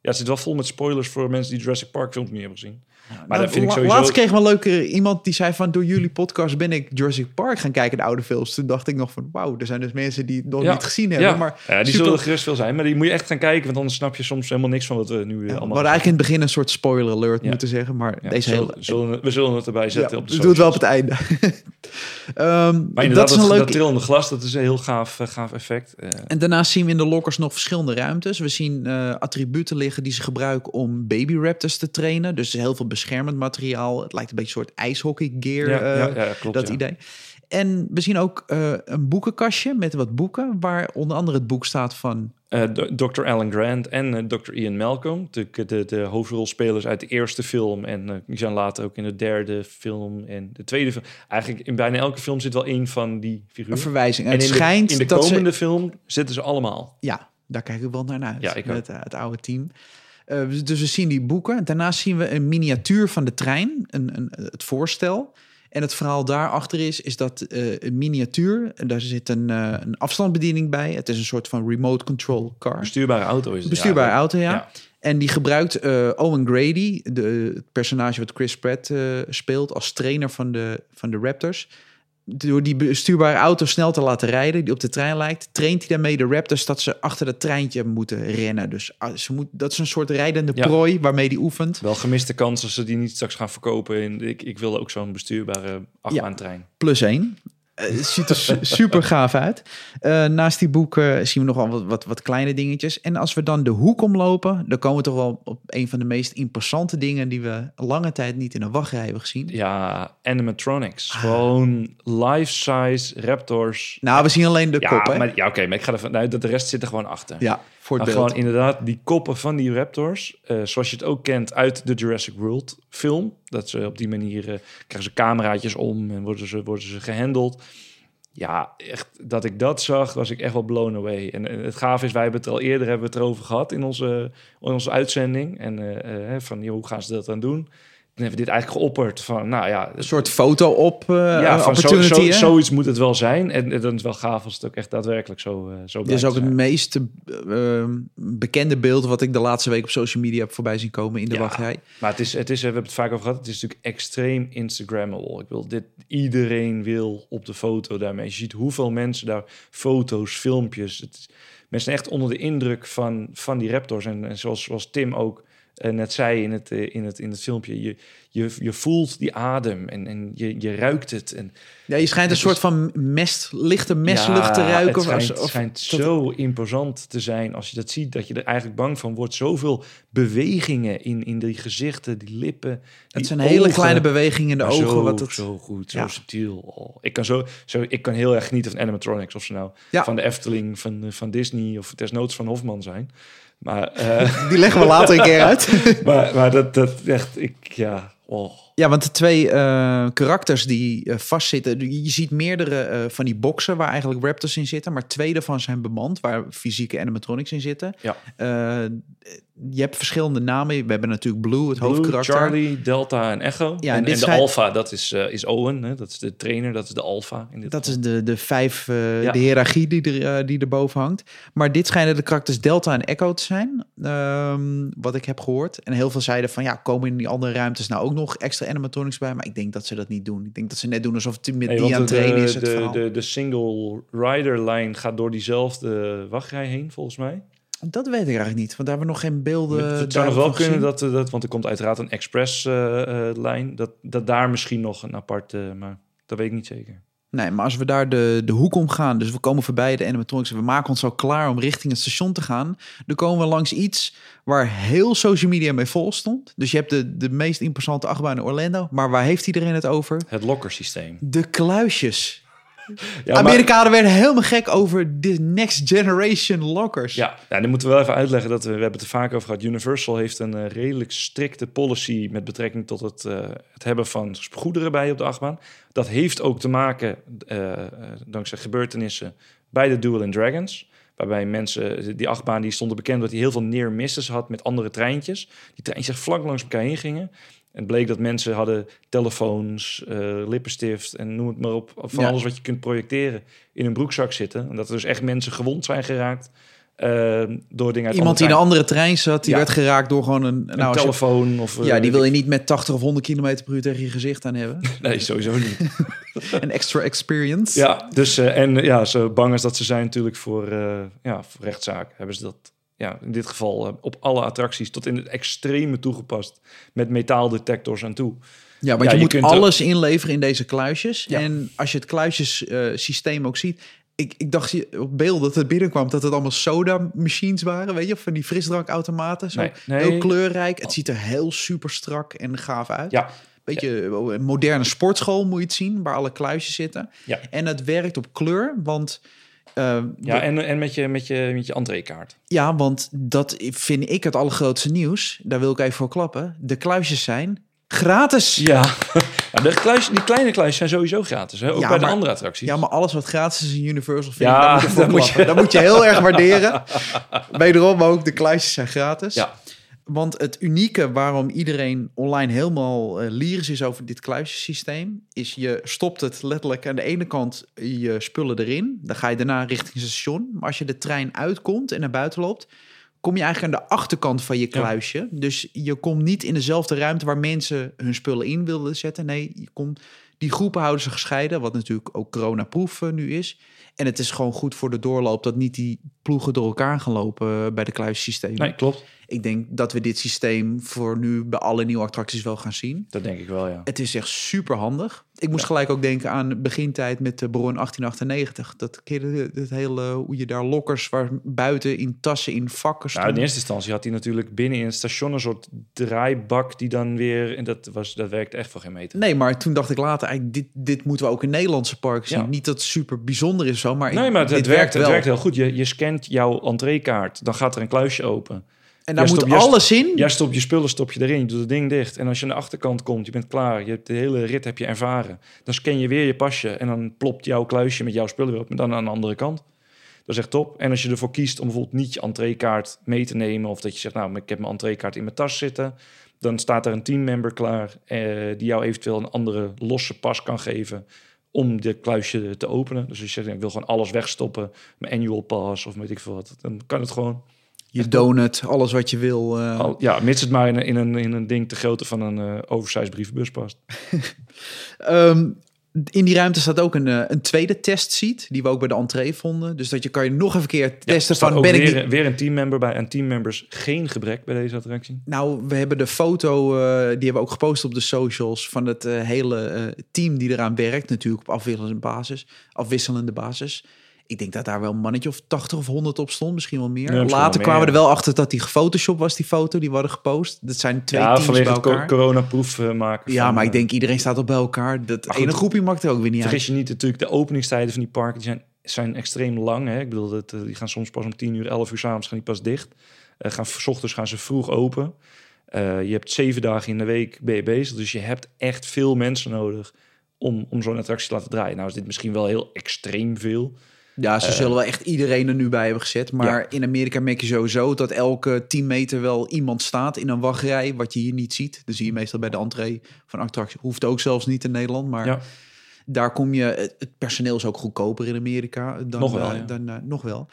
Speaker 2: ja, het zit wel vol met spoilers voor mensen die Jurassic Park films niet hebben gezien. Maar
Speaker 1: Nou,
Speaker 2: dat vind ik sowieso...
Speaker 1: Laatst kreeg wel leuke iemand die zei van door jullie podcast ben ik Jurassic Park gaan kijken, de oude films. Toen dacht ik nog van wauw, er zijn dus mensen die het nog
Speaker 2: Ja.
Speaker 1: niet gezien hebben.
Speaker 2: ja,
Speaker 1: Maar
Speaker 2: ja, die
Speaker 1: super-
Speaker 2: zullen er gerust veel zijn. Maar die moet je echt gaan kijken, want anders snap je soms helemaal niks van wat we nu eh,
Speaker 1: Ja, we
Speaker 2: allemaal...
Speaker 1: hadden eigenlijk in het begin een soort spoiler alert moeten zeggen, maar deze
Speaker 2: zullen-
Speaker 1: hele...
Speaker 2: zullen, we zullen het erbij zetten op de
Speaker 1: doe het wel op het einde. (laughs) Ehm,
Speaker 2: Maar inderdaad,
Speaker 1: dat is een
Speaker 2: dat,
Speaker 1: leuk
Speaker 2: dat trillende glas, dat is een heel gaaf, eh, gaaf effect. Eh,
Speaker 1: En daarnaast zien we in de lockers nog verschillende ruimtes. We zien attributen liggen die ze gebruiken om baby raptors te trainen. Dus heel veel beschermend materiaal. Het lijkt een beetje een soort ijshockey gear,
Speaker 2: ja,
Speaker 1: eh,
Speaker 2: ja, ja, klopt.
Speaker 1: dat idee. En we zien ook eh, een boekenkastje met wat boeken, waar onder andere het boek staat van...
Speaker 2: Eh, D- Dr. Alan Grant en eh, Dr. Ian Malcolm, de, de, de hoofdrolspelers uit de eerste film. En eh, die zijn later ook in de derde film en de tweede film. Eigenlijk in bijna elke film zit wel één van die
Speaker 1: Een
Speaker 2: figuren.
Speaker 1: verwijzing. En
Speaker 2: En
Speaker 1: het
Speaker 2: in de,
Speaker 1: schijnt
Speaker 2: in de komende
Speaker 1: ze...
Speaker 2: film zitten ze allemaal.
Speaker 1: Ja, daar kijk ik wel naar uit.
Speaker 2: Ja, ik
Speaker 1: met eh, het oude team. Eh, dus- we zien die boeken. Daarnaast zien we een miniatuur van de trein, een, een, het voorstel. En het verhaal daarachter is, is dat eh, een miniatuur, daar zit een, eh, een afstandsbediening bij. Het is een soort van remote control car.
Speaker 2: Bestuurbare auto is het.
Speaker 1: Bestuurbare
Speaker 2: ja.
Speaker 1: auto, ja.
Speaker 2: Ja.
Speaker 1: En die gebruikt Owen Grady, de, het personage wat Chris Pratt speelt, als trainer van de, van de Raptors. Door die bestuurbare auto snel te laten rijden, die op de trein lijkt, traint hij daarmee de Raptors dat ze achter dat treintje moeten rennen. Dus ah, ze moet, dat is een soort rijdende
Speaker 2: Ja.
Speaker 1: prooi waarmee hij oefent.
Speaker 2: Wel gemiste kans als ze die niet straks gaan verkopen. Ik, ik wil ook zo'n bestuurbare achtbaantrein.
Speaker 1: Plus één. Eh, Het ziet er su- super gaaf uit. Eh, naast die boeken zien we nogal wat, wat, wat kleine dingetjes. En als we dan de hoek omlopen, dan komen we toch wel op een van de meest imposante dingen die we lange tijd niet in een wachtrij hebben gezien.
Speaker 2: Ja, animatronics.
Speaker 1: Ah.
Speaker 2: Gewoon life-size raptors.
Speaker 1: Nou, we zien alleen de
Speaker 2: ja,
Speaker 1: kop, hè?
Speaker 2: maar, ja oké, maar ik ga ervan uit dat de rest zit er gewoon achter.
Speaker 1: Ja, voor het beeld.
Speaker 2: gewoon inderdaad die koppen van die raptors, eh, zoals je het ook kent uit de Jurassic World film. Dat ze op die manier eh, krijgen ze cameraatjes om en worden ze, worden ze gehandeld. Ja, echt, dat ik dat zag, was ik echt wel blown away. En eh, het gaaf is, wij hebben het al eerder hebben we het erover gehad in onze, in onze uitzending. En van, joh, hoe gaan ze dat dan doen? Toen hebben we dit eigenlijk geopperd van, nou ja...
Speaker 1: Een soort foto op eh
Speaker 2: ja, van zo,
Speaker 1: opportunity,
Speaker 2: zo, zoiets moet het wel zijn. En, en dan is wel gaaf als het ook echt daadwerkelijk zo, eh zo
Speaker 1: Dit is ook het meest eh, bekende beeld wat ik de laatste week op social media heb voorbij zien komen in de
Speaker 2: Ja.
Speaker 1: wachtrij.
Speaker 2: Maar het is, het is, we hebben het vaak over gehad, het is natuurlijk extreem Instagrammable. Ik wil dit, iedereen wil op de foto daarmee. Je ziet hoeveel mensen daar foto's, filmpjes. Het, mensen echt onder de indruk van, van die raptors. En, en zoals, zoals Tim ook net zei in het, eh, in het, in het filmpje, je, je, je voelt die adem en, en je, je ruikt het. En
Speaker 1: Ja, je schijnt een
Speaker 2: Het
Speaker 1: soort
Speaker 2: is-
Speaker 1: van mest, lichte mestlucht te ruiken.
Speaker 2: Het
Speaker 1: of-
Speaker 2: schijnt,
Speaker 1: of-
Speaker 2: het schijnt
Speaker 1: dat-
Speaker 2: zo imposant te zijn als je dat ziet, dat je er eigenlijk bang van wordt. Zoveel bewegingen in, in die gezichten, die lippen.
Speaker 1: Het
Speaker 2: die
Speaker 1: zijn hele kleine bewegingen in de ogen.
Speaker 2: Zo,
Speaker 1: wat het,
Speaker 2: zo goed, zo
Speaker 1: Ja.
Speaker 2: subtiel. Oh, ik, kan zo, zo, ik kan heel erg genieten van animatronics. Of ze nou
Speaker 1: Ja.
Speaker 2: van de Efteling, van, eh, van Disney of desnoods van Hofman zijn. Maar, (laughs) eh,
Speaker 1: Die leggen we later een keer uit. (laughs)
Speaker 2: maar, maar dat, dat echt, ik, ja, oh.
Speaker 1: Ja, want de twee eh, karakters die eh, vastzitten... Je ziet meerdere eh, van die boxen waar eigenlijk raptors in zitten... maar twee daarvan zijn bemand, waar fysieke animatronics in zitten.
Speaker 2: Ja.
Speaker 1: Je hebt verschillende namen. We hebben natuurlijk Blue, het
Speaker 2: Blue,
Speaker 1: hoofdkarakter.
Speaker 2: Charlie, Delta en Echo.
Speaker 1: Ja, en
Speaker 2: en,
Speaker 1: dit
Speaker 2: en de
Speaker 1: schijnt-
Speaker 2: Alpha, dat is, is Owen. Hè? Dat is de trainer, dat is de Alpha. In dit
Speaker 1: Dat
Speaker 2: geval.
Speaker 1: is de, de vijf,
Speaker 2: Ja.
Speaker 1: de hiërarchie die, er, die erboven hangt. Maar dit schijnen de karakters Delta en Echo te zijn, ehm, wat ik heb gehoord. En heel veel zeiden van, ja, komen in die andere ruimtes nou ook nog extra animatronics bij? Maar ik denk dat ze dat niet doen. Ik denk dat ze net doen alsof het met die aan het trainen is, het
Speaker 2: de,
Speaker 1: verhaal.
Speaker 2: de, de single rider lijn gaat door diezelfde wachtrij heen, volgens mij.
Speaker 1: Dat weet ik eigenlijk niet, want daar hebben we nog geen beelden.
Speaker 2: het zou nog wel kunnen
Speaker 1: gezien.
Speaker 2: dat, eh, dat, want er komt uiteraard een express-lijn, dat, dat daar misschien nog een aparte, maar dat weet ik niet zeker.
Speaker 1: Nee, maar als we daar de, de hoek om gaan, dus we komen voorbij de animatronics en we maken ons al klaar om richting het station te gaan, dan komen we langs iets waar heel social media mee vol stond. Dus je hebt de, de meest imposante achtbaan in Orlando, maar waar heeft iedereen het over?
Speaker 2: Het lokkersysteem.
Speaker 1: De kluisjes.
Speaker 2: Ja, maar-
Speaker 1: Amerikanen werden helemaal gek over de next generation lockers.
Speaker 2: Ja, dan moeten we wel even uitleggen dat we, we hebben het er vaak over gehad. Universal heeft een eh, redelijk strikte policy met betrekking tot het, eh, het hebben van goederen bij op de achtbaan. Dat heeft ook te maken, eh, dankzij gebeurtenissen, bij de Duel and Dragons. Waarbij mensen, die achtbaan die stonden bekend dat hij heel veel near misses had met andere treintjes. Die treintjes vlak langs elkaar heen gingen. En het bleek dat mensen hadden telefoons, eh, lippenstift en noem het maar op. Van
Speaker 1: Ja.
Speaker 2: alles wat je kunt projecteren in een broekzak zitten. En dat er dus echt mensen gewond zijn geraakt eh, door dingen uit
Speaker 1: Iemand die in een
Speaker 2: andere
Speaker 1: trein zat, die
Speaker 2: Ja.
Speaker 1: werd geraakt door gewoon een... Nou, je-
Speaker 2: telefoon of... eh,
Speaker 1: ja, die wil je niet met 80 of 100 km per uur tegen je gezicht aan hebben. (laughs)
Speaker 2: Nee, sowieso niet. (laughs)
Speaker 1: een extra experience.
Speaker 2: ja, dus en ja, zo bang als dat ze zijn natuurlijk voor, ja, voor rechtszaak, hebben ze dat ja, in dit geval eh, op alle attracties tot in het extreme toegepast met metaaldetectors aan toe.
Speaker 1: Ja, want
Speaker 2: Ja,
Speaker 1: je,
Speaker 2: je
Speaker 1: moet
Speaker 2: er-
Speaker 1: alles inleveren in deze kluisjes.
Speaker 2: Ja.
Speaker 1: En als je het kluisjesysteem ook ziet... Ik, ik dacht je- op beeld dat het binnenkwam dat het allemaal soda machines waren, weet je, of van die frisdrankautomaten. Zo
Speaker 2: Nee, nee.
Speaker 1: heel kleurrijk. Het ziet er heel super strak en gaaf uit.
Speaker 2: Ja,
Speaker 1: Beetje een moderne sportschool moet je het zien, waar alle kluisjes zitten.
Speaker 2: Ja.
Speaker 1: En het werkt op kleur, want eh,
Speaker 2: ja en, en met je, met je, met je entreekaart.
Speaker 1: ja, want dat vind ik het allergrootste nieuws. Daar wil ik even voor klappen. De kluisjes zijn gratis.
Speaker 2: Ja, (laughs) ja de kluis, die kleine kluisjes zijn sowieso gratis, hè? ook
Speaker 1: Ja,
Speaker 2: bij de andere attracties.
Speaker 1: Ja, maar alles wat gratis is in Universal vind
Speaker 2: Ja,
Speaker 1: ik, daar moet je, (laughs)
Speaker 2: dat moet je-.
Speaker 1: Dat moet je heel erg (laughs) waarderen. Wederom ook, de kluisjes zijn gratis.
Speaker 2: Ja.
Speaker 1: Want het unieke waarom iedereen online helemaal eh, lyrisch is over dit kluisjesysteem... is je stopt het letterlijk aan de ene kant je spullen erin. Dan ga je daarna richting het station. Maar als je de trein uitkomt en naar buiten loopt... kom je eigenlijk aan de achterkant van je
Speaker 2: Ja.
Speaker 1: kluisje. Dus je komt niet in dezelfde ruimte waar mensen hun spullen in wilden zetten. Nee, je komt, die groepen houden ze gescheiden, wat natuurlijk ook coronaproof eh, nu is. En het is gewoon goed voor de doorloop dat niet die ploegen door elkaar gaan lopen eh, bij de kluissystemen.
Speaker 2: Nee, klopt.
Speaker 1: Ik denk dat we dit systeem voor nu bij alle nieuwe attracties wel gaan zien.
Speaker 2: Dat denk ik wel, ja.
Speaker 1: Het is echt super handig. Ik moest
Speaker 2: Ja.
Speaker 1: gelijk ook denken aan begintijd met de Bron 1898. Dat keer het hele hoe je daar lokkers waar buiten in tassen in vakken
Speaker 2: Nou,
Speaker 1: stonden.
Speaker 2: in eerste instantie had hij natuurlijk binnen in het station een soort draaibak die dan weer... En dat, was, dat werkte echt voor geen meter.
Speaker 1: Nee, maar toen dacht ik later, eigenlijk, dit, dit moeten we ook in Nederlandse parken zien.
Speaker 2: Ja.
Speaker 1: Niet dat het super bijzonder is zo, maar,
Speaker 2: Nee, maar het,
Speaker 1: dit
Speaker 2: het werkt, het
Speaker 1: wel.
Speaker 2: werkt heel goed. Je, je scant jouw entreekaart, dan gaat er een kluisje open.
Speaker 1: En daar moet alles in.
Speaker 2: Jij stopt je spullen stop je erin, je doet het ding dicht. En als je aan de achterkant komt, je bent klaar, je hebt de hele rit heb je ervaren. Dan scan je weer je pasje en dan plopt jouw kluisje met jouw spullen weer op, maar dan aan de andere kant. Dat is echt top. En als je ervoor kiest om bijvoorbeeld niet je entreekaart mee te nemen... of dat je zegt, nou, ik heb mijn entreekaart in mijn tas zitten... dan staat er een teammember klaar... Eh, die jou eventueel een andere losse pas kan geven... om de kluisje te openen. Dus als je zegt, ik wil gewoon alles wegstoppen... mijn annual pass of weet ik veel wat... dan kan het gewoon.
Speaker 1: Je donut, alles wat je wil. eh.
Speaker 2: Al, ja, mits het maar in een, in een, in een ding te grootte van een eh oversized brievenbus past. (laughs)
Speaker 1: Ehm, in die ruimte staat ook een, eh, een tweede testseat, die we ook bij de entree vonden. Dus dat je kan je nog even een keer testen van, ben ik
Speaker 2: weer,
Speaker 1: niet...
Speaker 2: weer een teammember bij. En teammembers geen gebrek bij deze attractie.
Speaker 1: Nou, we hebben de foto, die hebben we ook gepost op de socials... van het hele team die eraan werkt. Natuurlijk op afwisselende basis. Afwisselende basis. Ik denk dat daar wel een mannetje of 80 of 100 op stond. Misschien wel meer.
Speaker 2: Ja, misschien
Speaker 1: Later
Speaker 2: wel
Speaker 1: kwamen we er wel achter dat die gefotoshopt was, die foto. Die we hadden gepost. Dat zijn twee
Speaker 2: ja,
Speaker 1: teams bij
Speaker 2: vanwege co-
Speaker 1: elkaar.
Speaker 2: coronaproef eh, maken.
Speaker 1: Ja,
Speaker 2: van,
Speaker 1: maar ik
Speaker 2: eh,
Speaker 1: denk iedereen staat op bij elkaar. Dat ene groepje maakt er ook weer niet uit.
Speaker 2: Vergis je niet, natuurlijk, de openingstijden van die parken die zijn, zijn extreem lang. Hè? Ik bedoel, dat, eh, die gaan soms pas om 10 uur, 11 uur s'avonds gaan die pas dicht. Gaan, s ochtends gaan ze vroeg open. Je hebt zeven dagen in de week ben je bezig. Dus je hebt echt veel mensen nodig om, om zo'n attractie te laten draaien. Nou is dit misschien wel heel extreem veel.
Speaker 1: Ja, ze zullen wel echt iedereen er nu bij hebben gezet. Maar in Amerika merk je sowieso dat elke 10 meter wel iemand staat in een wachtrij. Wat je hier niet ziet. Dat zie je meestal bij de entree van attractie. Hoeft ook zelfs niet in Nederland. Maar
Speaker 2: Ja.
Speaker 1: daar kom je... Het personeel is ook goedkoper in Amerika. Dan,
Speaker 2: Nog wel,
Speaker 1: eh,
Speaker 2: ja.
Speaker 1: dan, eh, nog wel.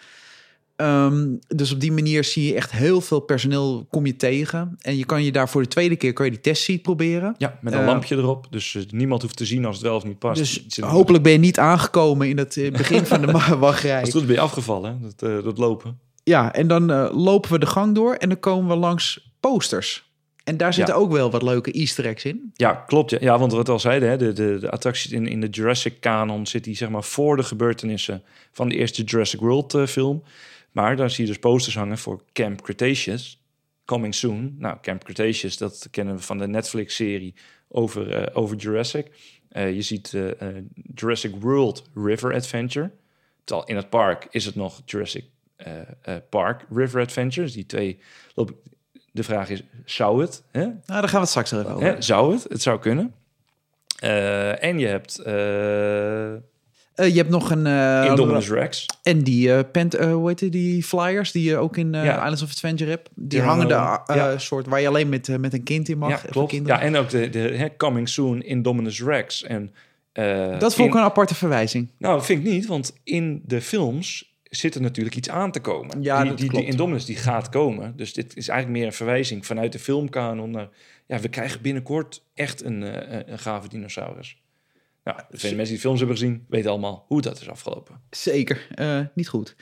Speaker 1: Ehm, dus op die manier zie je echt heel veel personeel kom je tegen. En je kan je daar voor de tweede keer kan je die testseat proberen.
Speaker 2: Ja, met een
Speaker 1: Eh,
Speaker 2: lampje erop. Dus eh, niemand hoeft te zien als het wel of niet past.
Speaker 1: Dus hopelijk ben je niet aangekomen in het eh, begin van de (laughs) wachtrij.
Speaker 2: Als het goed ben je afgevallen? Dat, dat lopen.
Speaker 1: Ja, en dan lopen we de gang door en dan komen we langs posters. En daar zitten ook wel wat leuke easter eggs in.
Speaker 2: Ja, klopt. Ja, ja want wat we al zeiden, hè, de, de, de attractie in, in de Jurassic canon zit die zeg maar voor de gebeurtenissen van de eerste Jurassic World film. Maar daar zie je dus posters hangen voor Camp Cretaceous, coming soon. Nou, Camp Cretaceous, dat kennen we van de Netflix-serie over, eh, over Jurassic. Eh, je ziet eh, Jurassic World River Adventure. Terwijl in het park is het nog Jurassic Park River Adventure. Dus die twee. lopen- De vraag is, zou het? Hè?
Speaker 1: Nou, daar gaan we het straks even over.
Speaker 2: Hè, zou het? Het zou kunnen. En je hebt eh
Speaker 1: je hebt nog een... eh,
Speaker 2: Indominus Rex.
Speaker 1: En die, eh pent, hoe heet die, flyers die je ook in
Speaker 2: Ja.
Speaker 1: Islands of Adventure hebt. Die hangen daar,
Speaker 2: ja.
Speaker 1: soort waar je alleen met, met een kind in mag.
Speaker 2: Ja, klopt. Ja, en ook de, de Coming Soon Indominus Rex. En,
Speaker 1: dat vond ik een aparte verwijzing.
Speaker 2: Nou, vind ik niet, want in de films zit er natuurlijk iets aan te komen.
Speaker 1: Ja,
Speaker 2: die,
Speaker 1: klopt.
Speaker 2: die Indominus die gaat komen. Dus dit is eigenlijk meer een verwijzing vanuit de filmkanon naar... Ja, we krijgen binnenkort echt een, een gave dinosaurus. Nou, de vele mensen die films hebben gezien, weten allemaal hoe dat is afgelopen.
Speaker 1: Zeker, eh, niet goed.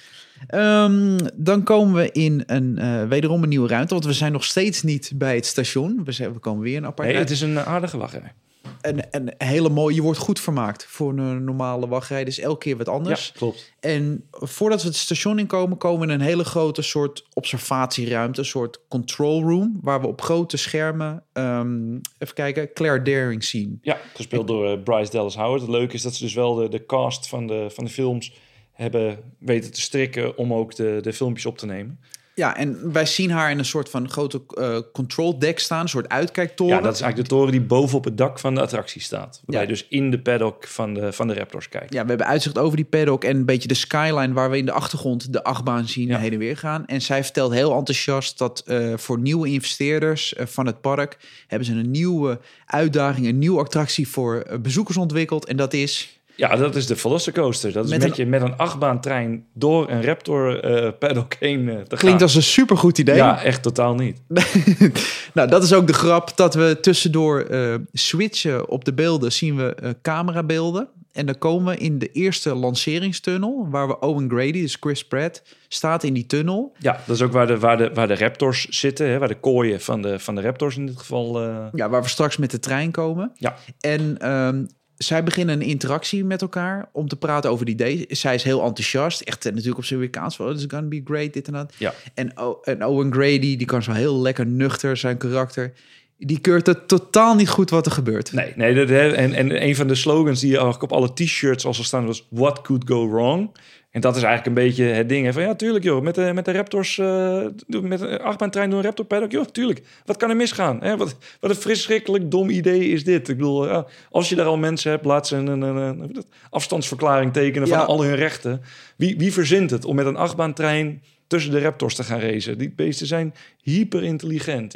Speaker 1: Ehm, dan komen we in een, eh, wederom een nieuwe ruimte. Want we zijn nog steeds niet bij het station. We, zijn, we komen weer een apart
Speaker 2: Nee, het is een aardige wachtrij.
Speaker 1: Een, een hele mooie, je wordt goed vermaakt voor een normale wachtrij. Dus elke keer wat anders.
Speaker 2: Ja, klopt.
Speaker 1: En voordat we het station inkomen, komen we in een hele grote soort observatieruimte, een soort control room, waar we op grote schermen, ehm, even kijken, Claire Daring zien.
Speaker 2: Ja, gespeeld door eh, Bryce Dallas Howard. Het leuke is dat ze dus wel de, de cast van de, van de films hebben weten te strikken om ook de, de filmpjes op te nemen.
Speaker 1: Ja, en wij zien haar in een soort van grote eh, control deck staan, een soort uitkijktoren.
Speaker 2: Ja, dat is eigenlijk de toren die bovenop het dak van de attractie staat.
Speaker 1: Ja.
Speaker 2: je dus in de paddock van de, van de Raptors kijkt.
Speaker 1: Ja, we hebben uitzicht over die paddock en een beetje de skyline waar we in de achtergrond de achtbaan zien
Speaker 2: Ja.
Speaker 1: heen en weer gaan. En zij vertelt heel enthousiast dat eh, voor nieuwe investeerders eh, van het park hebben ze een nieuwe uitdaging, een nieuwe attractie voor bezoekers ontwikkeld. En dat is
Speaker 2: Ja, dat is de Velocicoaster. Dat is
Speaker 1: Met een-
Speaker 2: je met een achtbaantrein door een Raptor eh, paddock heen te gaan.
Speaker 1: klinkt als een supergoed idee.
Speaker 2: Ja, echt totaal niet. (laughs)
Speaker 1: nou, dat is ook de grap dat we tussendoor eh, switchen op de beelden, zien we camerabeelden. En dan komen we in de eerste lanceringstunnel, waar we Owen Grady, dus Chris Pratt, staat in die tunnel.
Speaker 2: Ja, dat is ook waar de, waar de, waar de Raptors zitten. Hè, waar de kooien van de, van de Raptors in dit geval...
Speaker 1: Ja, waar we straks met de trein komen.
Speaker 2: Ja.
Speaker 1: En ehm, zij beginnen een interactie met elkaar om te praten over die idee. Zij is heel enthousiast. Echt eh, natuurlijk op zijn Amerikaans. Oh, this is gonna be great, dit en dat.
Speaker 2: Ja.
Speaker 1: En, en Owen Grady, die kan zo heel lekker nuchter zijn karakter. Die keurt het totaal niet goed wat er gebeurt.
Speaker 2: Nee, nee dat, en, en een van de slogans die eigenlijk op alle t-shirts als er staan was... What could go wrong? En dat is eigenlijk een beetje het ding. Hè, van ja, tuurlijk joh, met de, met de Raptors... eh, met een achtbaantrein door een Raptor paddock. Joh, tuurlijk. Wat kan er misgaan? Hè? Wat, wat een verschrikkelijk dom idee is dit. Ik bedoel, ja, als je daar al mensen hebt... laat ze een, een, een, afstandsverklaring tekenen van
Speaker 1: Ja.
Speaker 2: al hun rechten. Wie, wie verzint het om met een achtbaantrein tussen de Raptors te gaan racen? Die beesten zijn hyper intelligent.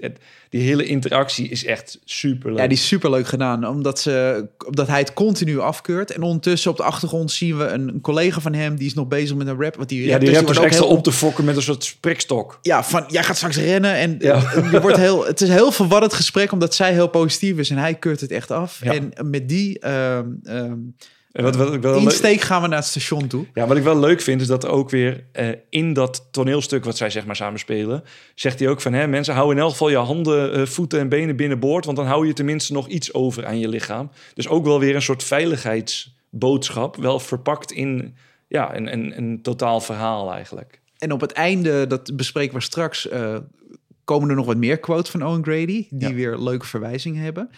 Speaker 2: Die hele interactie is echt super leuk.
Speaker 1: Ja, die is superleuk gedaan, omdat, ze, omdat hij het continu afkeurt. En ondertussen op de achtergrond zien we een, een collega van hem, die is nog bezig met een rap. Want die
Speaker 2: Ja, die
Speaker 1: Raptors ook
Speaker 2: extra
Speaker 1: heel-
Speaker 2: op te fokken met een soort sprikstok.
Speaker 1: Ja, van jij gaat straks rennen en
Speaker 2: Ja.
Speaker 1: je wordt heel, (laughs) het is een heel verwarrend gesprek omdat zij heel positief is en hij keurt het echt af.
Speaker 2: Ja.
Speaker 1: En met die ehm, ehm,
Speaker 2: En wat, wat, ik wel
Speaker 1: insteek gaan we naar het station toe.
Speaker 2: ja, wat ik wel leuk vind, is dat ook weer eh, in dat toneelstuk wat zij zeg maar samen spelen, zegt hij ook van, hè, mensen, hou in elk geval je handen, eh, voeten en benen binnenboord, want dan hou je tenminste nog iets over aan je lichaam. Dus ook wel weer een soort veiligheidsboodschap, wel verpakt in ja, een, een, een totaal verhaal eigenlijk.
Speaker 1: En op het einde, dat bespreken we straks, eh, komen er nog wat meer quotes van Owen Grady, die
Speaker 2: Ja.
Speaker 1: weer leuke verwijzingen hebben.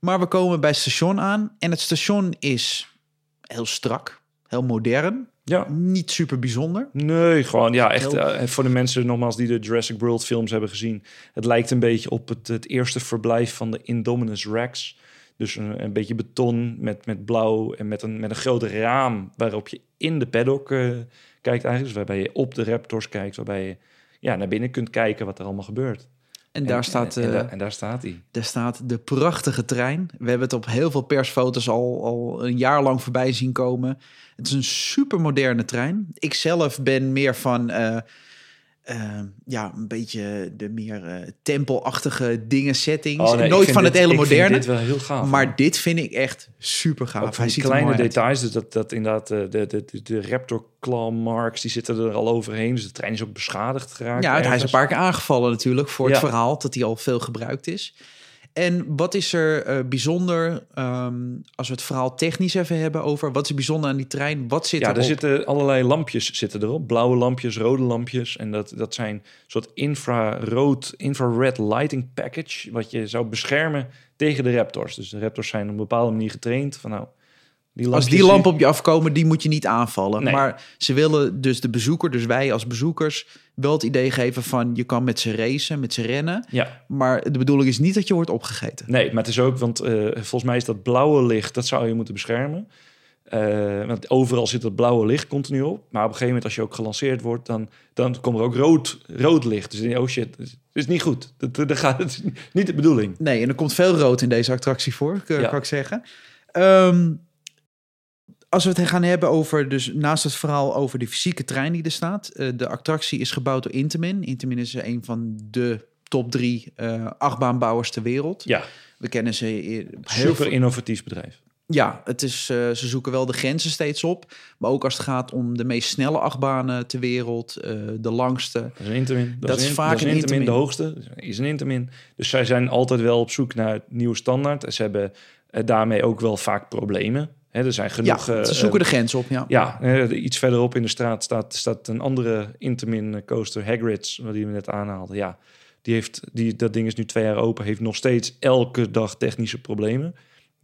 Speaker 1: Maar we komen bij het station aan en het station is heel strak, heel modern,
Speaker 2: Ja.
Speaker 1: niet super bijzonder.
Speaker 2: Nee, gewoon ja, echt
Speaker 1: Heel-
Speaker 2: eh, voor de mensen nogmaals die de Jurassic World films hebben gezien. Het lijkt een beetje op het, het eerste verblijf van de Indominus Rex. Dus een, een beetje beton met, met blauw en met een, met een groot raam waarop je in de paddock eh, kijkt eigenlijk. Dus waarbij je op de Raptors kijkt, waarbij je ja, naar binnen kunt kijken wat er allemaal gebeurt.
Speaker 1: En daar staat...
Speaker 2: En, en,
Speaker 1: eh,
Speaker 2: en daar staat hij.
Speaker 1: Daar staat de prachtige trein. We hebben het op heel veel persfoto's al, al een jaar lang voorbij zien komen. Het is een super moderne trein. Ik zelf ben meer van. eh, ehm, ja, een beetje de meer eh, tempelachtige dingen, settings.
Speaker 2: Oh, nee,
Speaker 1: Nooit van het hele moderne.
Speaker 2: dit wel heel gaaf.
Speaker 1: maar dit vind ik echt super gaaf.
Speaker 2: Ook
Speaker 1: Hij ziet
Speaker 2: kleine details, dus dat, dat inderdaad eh, de, de, de, de Raptor claw marks, die zitten er al overheen. Dus de trein is ook beschadigd geraakt.
Speaker 1: Ja, hij is een paar keer aangevallen natuurlijk voor het verhaal dat hij al veel gebruikt is. En wat is er eh, bijzonder, ehm, als we het verhaal technisch even hebben over, wat is er bijzonder aan die trein? Wat zit
Speaker 2: Ja,
Speaker 1: erop?
Speaker 2: er zitten allerlei lampjes zitten erop. Blauwe lampjes, rode lampjes. En dat, dat zijn een soort infrarood, infrared lighting package... wat je zou beschermen tegen de Raptors. Dus de Raptors zijn op een bepaalde manier getraind. Van, nou, die
Speaker 1: Als die lampen op je afkomen, die moet je niet aanvallen.
Speaker 2: Nee.
Speaker 1: Maar ze willen dus de bezoeker, dus wij als bezoekers, wel het idee geven van je kan met ze racen, met ze rennen.
Speaker 2: Ja,
Speaker 1: Maar de bedoeling is niet dat je wordt opgegeten.
Speaker 2: nee, maar het is ook... Want eh, volgens mij is dat blauwe licht, dat zou je moeten beschermen. Eh, want overal zit dat blauwe licht continu op. Maar op een gegeven moment, als je ook gelanceerd wordt... dan, dan komt er ook rood, rood licht. Dus oh shit, dit is niet goed. Dat, dat gaat, (laughs) is niet de bedoeling.
Speaker 1: Nee, en er komt veel rood in deze attractie voor,
Speaker 2: Ja.
Speaker 1: kan ik zeggen. Ehm, als we het gaan hebben over, dus naast het verhaal over de fysieke trein die er staat. eh, de attractie is gebouwd door Intamin. Intamin is een van de top drie eh, achtbaanbouwers ter wereld.
Speaker 2: Ja,
Speaker 1: We kennen ze eh, heel
Speaker 2: super
Speaker 1: veel.
Speaker 2: innovatief bedrijf.
Speaker 1: Ja, het is, eh, ze zoeken wel de grenzen steeds op. Maar ook als het gaat om de meest snelle achtbanen ter wereld, de langste.
Speaker 2: Dat is een intermin.
Speaker 1: Dat is vaak
Speaker 2: dat is
Speaker 1: een
Speaker 2: intermin.
Speaker 1: intermin.
Speaker 2: De hoogste is een intermin. Dus zij zijn altijd wel op zoek naar nieuwe standaard. En ze hebben daarmee ook wel vaak problemen. Hè, er zijn genoeg...
Speaker 1: ja,
Speaker 2: eh,
Speaker 1: ze zoeken
Speaker 2: eh,
Speaker 1: de grens op, ja.
Speaker 2: Ja, eh, iets verderop in de straat staat, staat een andere Intermin coaster, Hagrid's, wat die we net aanhaalden. Ja, die heeft, die, dat ding is nu twee jaar open, heeft nog steeds elke dag technische problemen.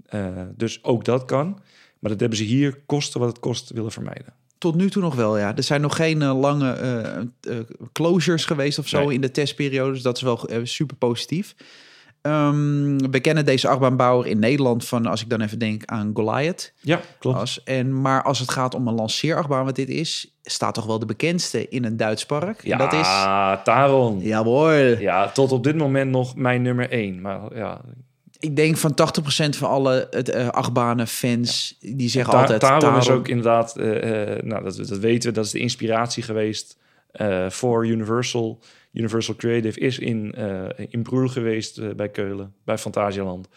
Speaker 2: Eh, dus ook dat kan. Maar dat hebben ze hier, kosten wat het kost, willen vermijden.
Speaker 1: Tot nu toe nog wel, ja. Er zijn nog geen eh, lange eh, eh, closures geweest of zo
Speaker 2: Nee.
Speaker 1: in de testperiode. Dus dat is wel eh, super positief. Ehm, we kennen deze achtbaanbouwer in Nederland van, als ik dan even denk aan Goliath.
Speaker 2: Ja, klopt.
Speaker 1: Als, en, maar als het gaat om een lanceerachtbaan, wat dit is, staat toch wel de bekendste in een Duits park.
Speaker 2: Ja,
Speaker 1: En dat is...
Speaker 2: Taron.
Speaker 1: Jawohl.
Speaker 2: Ja, tot op dit moment nog mijn nummer één. Maar ja,
Speaker 1: Ik denk van 80% van alle het, eh, achtbanen fans, die zeggen
Speaker 2: Ta-
Speaker 1: altijd...
Speaker 2: Taron is ook inderdaad, eh, eh, nou, dat, dat weten we, dat is de inspiratie geweest voor Universal. Universal Creative is in, eh in Broer geweest eh, bij Keulen, bij Fantasialand.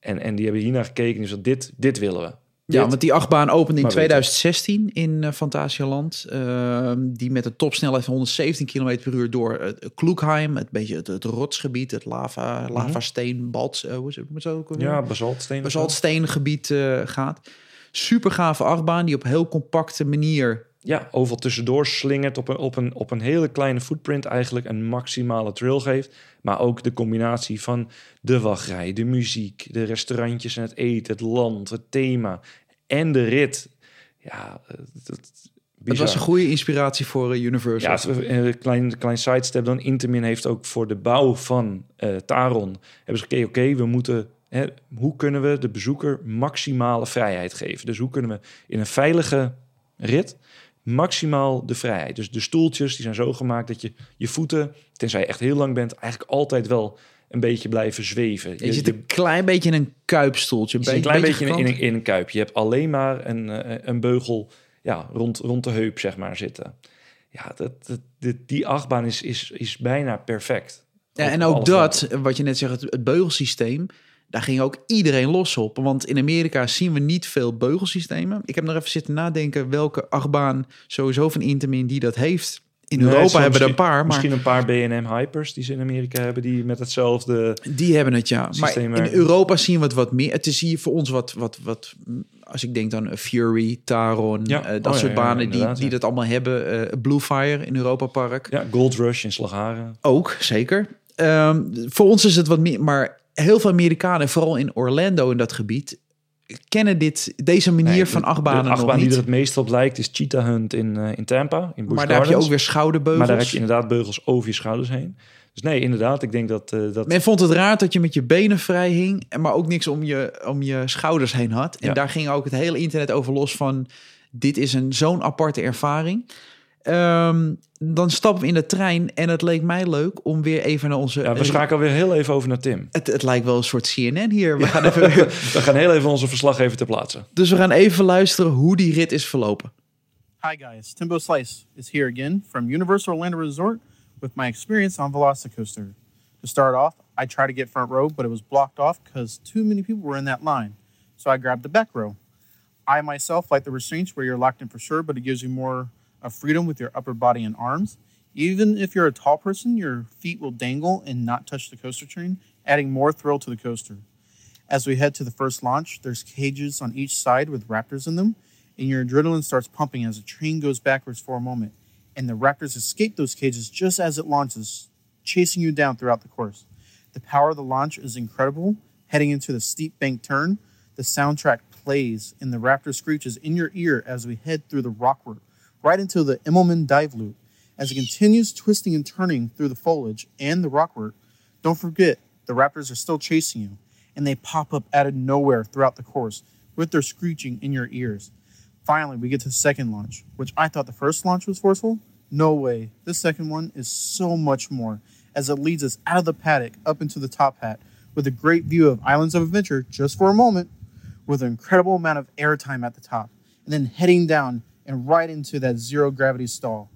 Speaker 2: En, en die hebben hiernaar gekeken en zeiden, dit, dit willen we.
Speaker 1: Ja, want die achtbaan opende in
Speaker 2: Maar weet
Speaker 1: 2016 in uh, Fantasialand. Ehm, die met een topsnelheid van 117 km per uur door Kloekheim, het beetje het, het rotsgebied, het lava, lavasteen, balt, eh, hoe is het, hoe is het ook alweer?
Speaker 2: ja, basaltsteen.
Speaker 1: basaltsteengebied gaat. Super gave achtbaan die op heel compacte manier.
Speaker 2: Ja, overal tussendoor slingert op een, op, een, op een hele kleine footprint eigenlijk een maximale trail geeft. Maar ook de combinatie van de wachtrij, de muziek, de restaurantjes en het eten, het land, het thema en de rit. Ja, dat,
Speaker 1: Het was een goede inspiratie voor eh, Universal.
Speaker 2: Ja, een klein, klein sidestep dan. Intamin heeft ook voor de bouw van eh, Taron... hebben ze gekeken, oké, we moeten... Hè, hoe kunnen we de bezoeker maximale vrijheid geven? Dus hoe kunnen we in een veilige rit maximaal de vrijheid... Dus de stoeltjes die zijn zo gemaakt dat je je voeten... tenzij je echt heel lang bent, eigenlijk altijd wel een beetje blijven zweven.
Speaker 1: je zit een klein beetje in een kuipstoeltje.
Speaker 2: je zit een klein beetje in, in, in een kuipje. Je hebt alleen maar een, eh, een beugel ja, rond, rond de heup, zeg maar, zitten. Ja, dat, dat, die achtbaan is, is, is bijna perfect.
Speaker 1: Ja, en ook dat, wat je net zegt, het, het beugelsysteem, daar ging ook iedereen los op. Want in Amerika zien we niet veel beugelsystemen. Ik heb nog even zitten nadenken welke achtbaan sowieso van Intamin die dat heeft. In
Speaker 2: Nee,
Speaker 1: Europa hebben we er een paar, maar
Speaker 2: Misschien een paar B&M Hypers die ze in Amerika hebben... die met hetzelfde...
Speaker 1: die hebben het ja. Maar in
Speaker 2: werken.
Speaker 1: Europa zien we het wat meer. Het is hier voor ons wat, wat, wat als ik denk dan eh, Fury, Taron,
Speaker 2: Ja.
Speaker 1: eh, dat
Speaker 2: Oh
Speaker 1: soort
Speaker 2: ja,
Speaker 1: banen die, die dat allemaal hebben. Eh, Blue Fire in Europa Park.
Speaker 2: Ja, Gold Rush in Slagharen.
Speaker 1: Ook, zeker. Ehm, voor ons is het wat meer, maar heel veel Amerikanen, vooral in Orlando in dat gebied, kennen dit, deze manier
Speaker 2: Nee,
Speaker 1: van achtbanen
Speaker 2: De achtbaan die er het meest op lijkt is Cheetah Hunt in, eh, in Tampa, in Busch
Speaker 1: maar daar heb je ook weer schouderbeugels.
Speaker 2: Maar daar heb je inderdaad beugels over je schouders heen. Dus nee, inderdaad, ik denk dat... eh, dat
Speaker 1: Men vond het raar dat je met je benen vrij hing, en maar ook niks om je, om je schouders heen had. En
Speaker 2: Ja.
Speaker 1: daar ging ook het hele internet over los van, dit is een zo'n aparte ervaring. Ehm, dan stappen we in de trein en het leek mij leuk om weer even naar onze...
Speaker 2: ja, we schakelen weer heel even over naar Tim.
Speaker 1: het, het lijkt wel een soort CNN hier. We gaan (laughs) even,
Speaker 2: We gaan heel even onze verslag even ter plaatse.
Speaker 1: dus we gaan even luisteren hoe die rit is verlopen.
Speaker 3: Hi guys, Timbo Slice is here again from Universal Orlando Resort with my experience on Velocicoaster. To start off, I tried to get front row, but it was blocked off because too many people were in that line. So I grabbed the back row. I myself like the restraints where you're locked in for sure, but it gives you more of freedom with your upper body and arms. Even if you're a tall person, your feet will dangle and not touch the coaster train, adding more thrill to the coaster. As we head to the first launch, there's cages on each side with raptors in them, and your adrenaline starts pumping as the train goes backwards for a moment, and the raptors escape those cages just as it launches, chasing you down throughout the course. The power of the launch is incredible. Heading into the steep bank turn, the soundtrack plays and the raptor screeches in your ear as we head through the rockwork right into the Immelman dive loop. As it continues twisting and turning through the foliage and the rockwork, don't forget the raptors are still chasing you, and they pop up out of nowhere throughout the course with their screeching in your ears. Finally, we get to the second launch, which I thought the first launch was forceful. No way. This second one is so much more, as it leads us out of the paddock up into the top hat with a great view of Islands of Adventure just for a moment, with an incredible amount of airtime at the top, and then heading down and right into that zero gravity stall.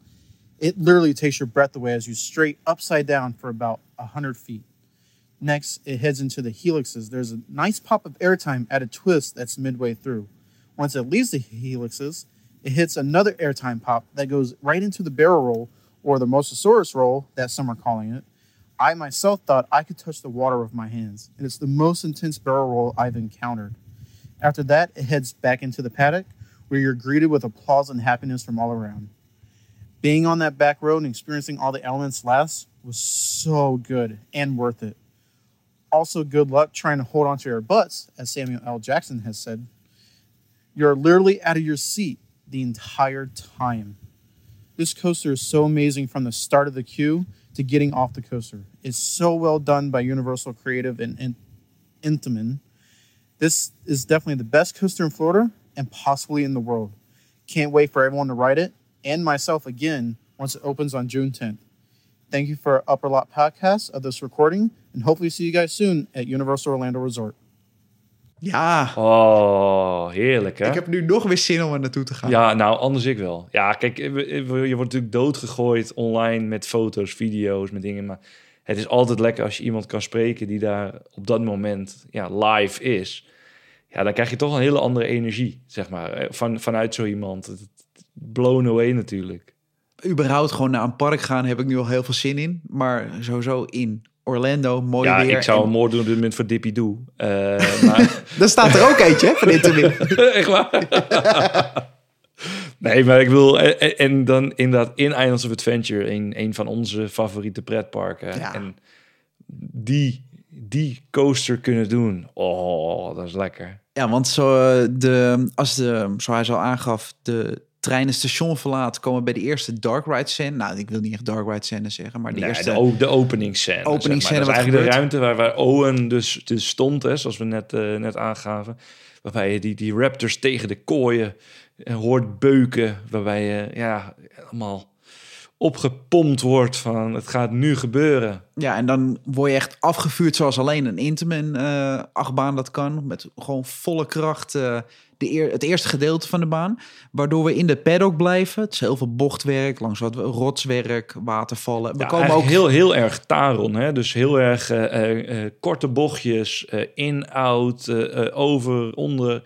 Speaker 3: It literally takes your breath away as you straight upside down for about 100 feet. Next, it heads into the helixes. There's a nice pop of airtime at a twist that's midway through. Once it leaves the helixes, it hits another airtime pop that goes right into the barrel roll, or the Mosasaurus roll, that some are calling it. I myself thought I could touch the water with my hands, and it's the most intense barrel roll I've encountered. After that, it heads back into the paddock, where you're greeted with applause and happiness from all around. Being on that back road and experiencing all the elements last was so good and worth it. Also, good luck trying to hold onto your butts, as Samuel L. Jackson has said. You're literally out of your seat the entire time. This coaster is so amazing from the start of the queue to getting off the coaster. It's so well done by Universal Creative and, and Intamin. This is definitely the best coaster in Florida and possibly in the world. Can't wait for everyone to ride it and myself again once it opens on June 10th. Thank you for Upper Lot Podcast of this recording and hopefully see you guys soon at Universal Orlando Resort.
Speaker 1: Ja,
Speaker 2: Oh, heerlijk hè?
Speaker 1: ik heb nu nog weer zin om er naartoe te gaan.
Speaker 2: Ja, nou, anders ik wel. Ja, kijk, we- we- je wordt natuurlijk doodgegooid online met foto's, video's, met dingen. Maar het is altijd lekker als je iemand kan spreken die daar op dat moment ja, live is. Ja, dan krijg je toch een hele andere energie, zeg maar, eh, van, vanuit zo iemand. Blown away natuurlijk.
Speaker 1: Überhaupt gewoon naar een park gaan heb ik nu al heel veel zin in. Maar sowieso in Orlando, mooi
Speaker 2: ja,
Speaker 1: weer.
Speaker 2: ik zou
Speaker 1: en-
Speaker 2: hem mooi doen op dit moment voor Dippy Doe. Eh, (laughs) maar
Speaker 1: Daar staat er ook eentje hè, van. (laughs)
Speaker 2: Echt waar? (laughs) nee, maar ik wil... En, en- en dan inderdaad in Islands of Adventure... een, een van onze favoriete pretparken.
Speaker 1: Ja.
Speaker 2: En die, die coaster kunnen doen. Oh, dat is lekker.
Speaker 1: Ja, want zo, eh, de, als de, zo hij al aangaf, de trein het station verlaat, komen bij de eerste Dark Ride scène. Nou, ik wil niet echt Dark Ride scène zeggen, maar de
Speaker 2: Nee,
Speaker 1: eerste...
Speaker 2: de, o- de openingsscène.
Speaker 1: Openingsscène,
Speaker 2: zeg maar. eigenlijk de ruimte waar, waar Owen dus, dus stond, hè, zoals we net, eh, net aangaven. Waarbij je die, die raptors tegen de kooien eh, hoort beuken. Waarbij je ja, allemaal opgepompt wordt van het gaat nu gebeuren.
Speaker 1: Ja, en dan word je echt afgevuurd zoals alleen een Intamin eh achtbaan dat kan. Met gewoon volle kracht eh, de eer, het eerste gedeelte van de baan. Waardoor we in de paddock blijven. Het is heel veel bochtwerk, langs wat rotswerk, watervallen. We
Speaker 2: Ja,
Speaker 1: komen ook
Speaker 2: heel, heel erg Taron. Hè? Dus heel erg eh, korte bochtjes, in, out, over, onder.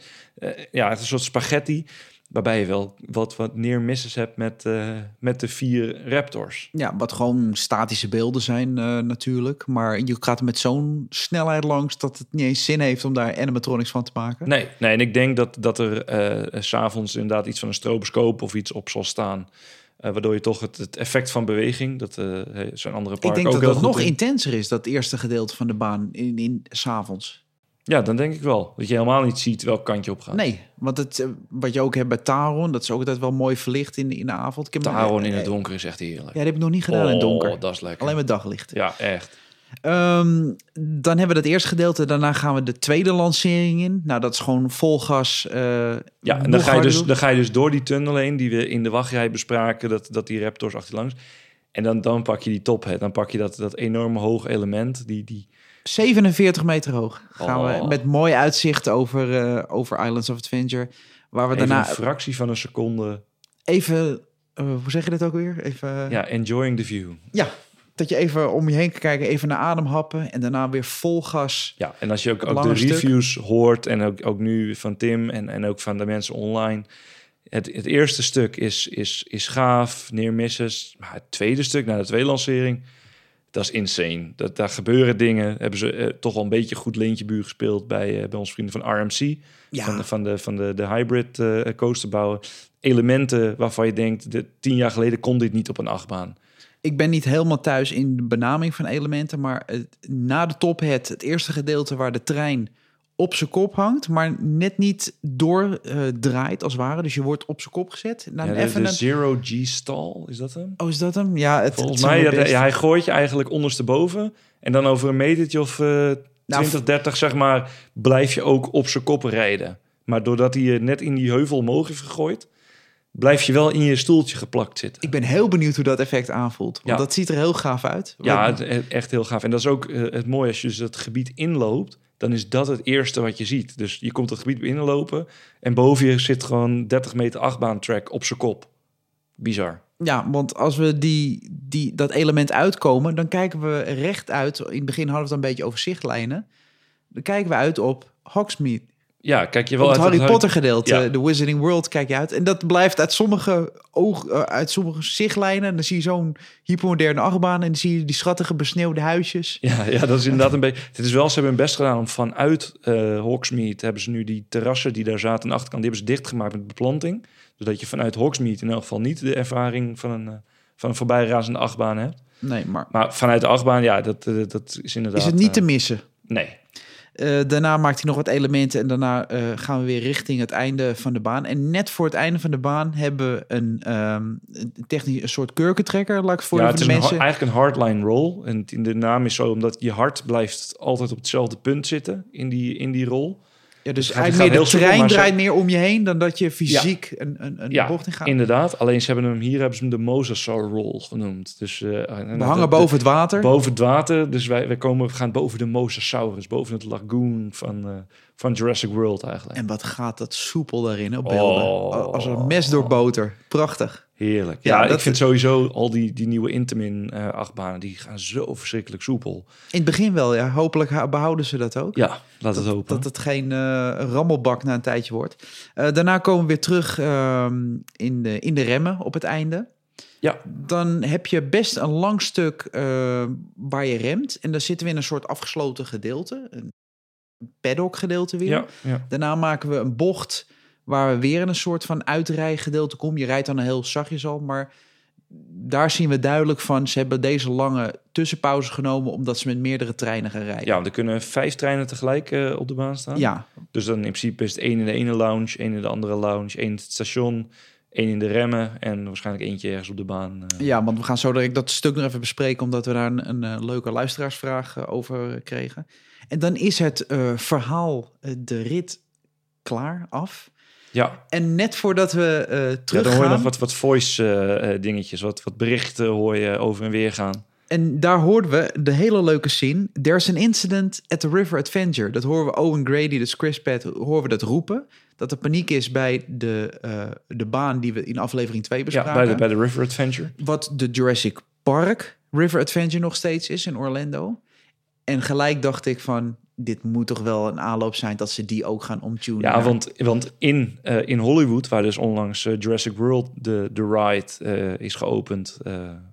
Speaker 2: Ja, het is een soort spaghetti. Waarbij je wel wat, wat neer misses hebt met, eh, met de vier Raptors.
Speaker 1: Ja, wat gewoon statische beelden zijn eh, natuurlijk. Maar je gaat er met zo'n snelheid langs dat het niet eens zin heeft om daar animatronics van te maken.
Speaker 2: Nee, nee, en ik denk dat, dat er eh, s s'avonds inderdaad iets van een stroboscoop of iets op zal staan. eh, waardoor je toch het, het effect van beweging, dat eh zijn andere
Speaker 1: Ik
Speaker 2: parken
Speaker 1: denk
Speaker 2: ook
Speaker 1: dat dat nog
Speaker 2: in.
Speaker 1: intenser is, dat eerste gedeelte van de baan in, in s'avonds.
Speaker 2: Ja, dan denk ik wel. Dat je helemaal niet ziet welk kant je op gaat.
Speaker 1: Nee, want het, eh, wat je ook hebt bij Taron, dat is ook altijd wel mooi verlicht in, in de avond. Ik heb
Speaker 2: Taron in het
Speaker 1: eh,
Speaker 2: donker is echt heerlijk.
Speaker 1: Ja, die heb ik nog niet gedaan in het donker.
Speaker 2: Oh, dat is lekker.
Speaker 1: Alleen met daglicht.
Speaker 2: Ja, echt.
Speaker 1: Ehm, dan hebben we dat eerste gedeelte. Daarna gaan we de tweede lancering in. Nou, dat is gewoon vol gas. eh,
Speaker 2: Ja, en dan ga, je dus,
Speaker 1: doen.
Speaker 2: dan ga je dus door die tunnel heen die we in de wachtrij bespraken, dat, dat die raptors achterlangs. En dan, dan pak je die top, hè. dan pak je dat, dat enorme hoge element, die, die
Speaker 1: 47 meter hoog. Gaan we
Speaker 2: Oh.
Speaker 1: met mooi uitzicht over, eh, over Islands of Adventure. Waar we
Speaker 2: even
Speaker 1: daarna
Speaker 2: een fractie van een seconde,
Speaker 1: even... eh, hoe zeg je dit ook weer? Even...
Speaker 2: ja, enjoying the view.
Speaker 1: Ja, dat je even om je heen kan kijken, even naar adem happen en daarna weer vol gas.
Speaker 2: Ja, en als je ook, ook de
Speaker 1: stuk.
Speaker 2: reviews hoort en ook, ook nu van Tim en, en ook van de mensen online. Het, het eerste stuk is, is, is gaaf. Maar het tweede stuk, na de tweede lancering, dat is insane. Dat, daar gebeuren dingen. Hebben ze eh, toch wel een beetje goed leentje buur gespeeld bij, eh, bij onze vrienden van RMC.
Speaker 1: Ja.
Speaker 2: Van, de, van, de, van de, de hybrid eh, coaster bouwen. Elementen waarvan je denkt, de, tien jaar geleden kon dit niet op een achtbaan.
Speaker 1: Ik ben niet helemaal thuis in de benaming van elementen, maar na de top het, het eerste gedeelte waar de trein op zijn kop hangt, maar net niet door eh, draait als het ware. Dus je wordt op zijn kop gezet. Dan
Speaker 2: Ja, de,
Speaker 1: even
Speaker 2: de
Speaker 1: een...
Speaker 2: Zero G stall, is dat hem?
Speaker 1: Oh, is dat hem? Ja, het,
Speaker 2: Volgens
Speaker 1: het
Speaker 2: mij,
Speaker 1: zijn
Speaker 2: ja, hij gooit je eigenlijk ondersteboven. En dan over een metertje of eh 20, 30, zeg maar, blijf je ook op zijn kop rijden. Maar doordat hij je net in die heuvel omhoog heeft gegooid, blijf je wel in je stoeltje geplakt zitten.
Speaker 1: Ik ben heel benieuwd hoe dat effect aanvoelt. Want
Speaker 2: Ja.
Speaker 1: dat ziet er heel gaaf uit.
Speaker 2: Ja, het- echt heel gaaf. En dat is ook eh, het mooie als je dus het gebied inloopt. Dan is dat het eerste wat je ziet. Dus je komt het gebied binnenlopen en boven je zit gewoon 30 meter achtbaantrack op zijn kop. Bizar.
Speaker 1: Ja, want als we die, die, dat element uitkomen, dan kijken we recht uit. In het begin hadden we het een beetje over zichtlijnen. Dan kijken we uit op Hogsmeade.
Speaker 2: Ja, kijk je wel
Speaker 1: Op het
Speaker 2: uit
Speaker 1: Harry Potter gedeelte,
Speaker 2: Ja.
Speaker 1: de Wizarding World, kijk je uit. En dat blijft uit sommige, oog, eh, uit sommige zichtlijnen. Dan zie je zo'n hypermoderne achtbaan en dan zie je die schattige besneeuwde huisjes.
Speaker 2: Ja, ja, dat is inderdaad een beetje. Het is wel, ze hebben hun best gedaan om vanuit eh Hogsmeade hebben ze nu die terrassen die daar zaten aan de achterkant, die hebben ze dichtgemaakt met beplanting. Zodat je vanuit Hogsmeade in elk geval niet de ervaring van een, eh, van een voorbijrazende achtbaan hebt.
Speaker 1: Nee, maar
Speaker 2: Maar vanuit de achtbaan, ja, dat, dat is inderdaad.
Speaker 1: is het niet te missen.
Speaker 2: Nee.
Speaker 1: Eh, daarna maakt hij nog wat elementen en daarna eh, gaan we weer richting het einde van de baan. En net voor het einde van de baan hebben we een, ehm, technisch een soort kurkentrekker, laat ik voor
Speaker 2: ja,
Speaker 1: de
Speaker 2: het is
Speaker 1: mensen.
Speaker 2: eigenlijk een hardline roll. En de naam is zo omdat je hart blijft altijd op hetzelfde punt zitten in die, in die rol.
Speaker 1: Ja, dus
Speaker 2: Het gaat-
Speaker 1: eigenlijk meer de trein draait meer om je heen dan dat je fysiek een, een, een
Speaker 2: Ja,
Speaker 1: bocht in gaat.
Speaker 2: Inderdaad, alleen ze hebben hem hier hebben ze hem de Mosasaur roll genoemd. Dus, eh,
Speaker 1: we hangen
Speaker 2: de-
Speaker 1: boven het water.
Speaker 2: Boven het water, dus wij, wij komen, we gaan boven de Mosasaurus, boven het lagoon van, eh, van Jurassic World eigenlijk.
Speaker 1: En wat gaat dat soepel daarin op beelden.
Speaker 2: Oh.
Speaker 1: Als een mes door boter. Prachtig.
Speaker 2: Heerlijk.
Speaker 1: Ja,
Speaker 2: Ja,
Speaker 1: dat-
Speaker 2: ik vind sowieso al die, die nieuwe Intamin eh achtbanen, die gaan zo verschrikkelijk soepel.
Speaker 1: In het begin wel, ja. Hopelijk behouden ze dat ook.
Speaker 2: Ja, laat het hopen.
Speaker 1: Dat het geen eh, rammelbak na een tijdje wordt. Eh, daarna komen we weer terug ehm, in, de, in de remmen op het einde.
Speaker 2: Ja.
Speaker 1: Dan heb je best een lang stuk waar je remt. En dan zitten we in een soort afgesloten gedeelte. Een paddock gedeelte weer.
Speaker 2: ja, ja.
Speaker 1: Daarna maken we een bocht waar we weer in een soort van uitrijgedeelte komen. Je rijdt dan een heel zachtjes al, maar daar zien we duidelijk van... ze hebben deze lange tussenpauze genomen... omdat ze met meerdere treinen gaan rijden.
Speaker 2: ja, want er kunnen vijf treinen tegelijk eh, op de baan staan.
Speaker 1: ja,
Speaker 2: Dus dan in principe is het één in de ene lounge, één in de andere lounge, één in het station, één in de remmen en waarschijnlijk eentje ergens op de baan. eh.
Speaker 1: ja, want we gaan zo direct dat stuk nog even bespreken... omdat we daar een, een eh, leuke luisteraarsvraag over kregen. En dan is het verhaal, de rit, klaar, af.
Speaker 2: Ja,
Speaker 1: En net voordat we eh
Speaker 2: ja,
Speaker 1: teruggaan...
Speaker 2: dan hoor je nog wat, wat voice eh, eh, dingetjes, wat, wat berichten hoor je over en weer gaan.
Speaker 1: En daar hoorden we de hele leuke scene. There's an incident at the River Adventure. Dat horen we Owen Grady, dus Chris Pratt, horen we dat roepen. Dat er paniek is bij de, eh, de baan die we in aflevering 2
Speaker 2: Ja,
Speaker 1: bespraken.
Speaker 2: bij de, bij de River Adventure.
Speaker 1: Wat de Jurassic Park River Adventure nog steeds is in Orlando. En gelijk dacht ik van, dit moet toch wel een aanloop zijn dat ze die ook gaan omtunen.
Speaker 2: Ja, want, want in, eh, in Hollywood, waar dus onlangs eh, Jurassic World de, de ride eh, is geopend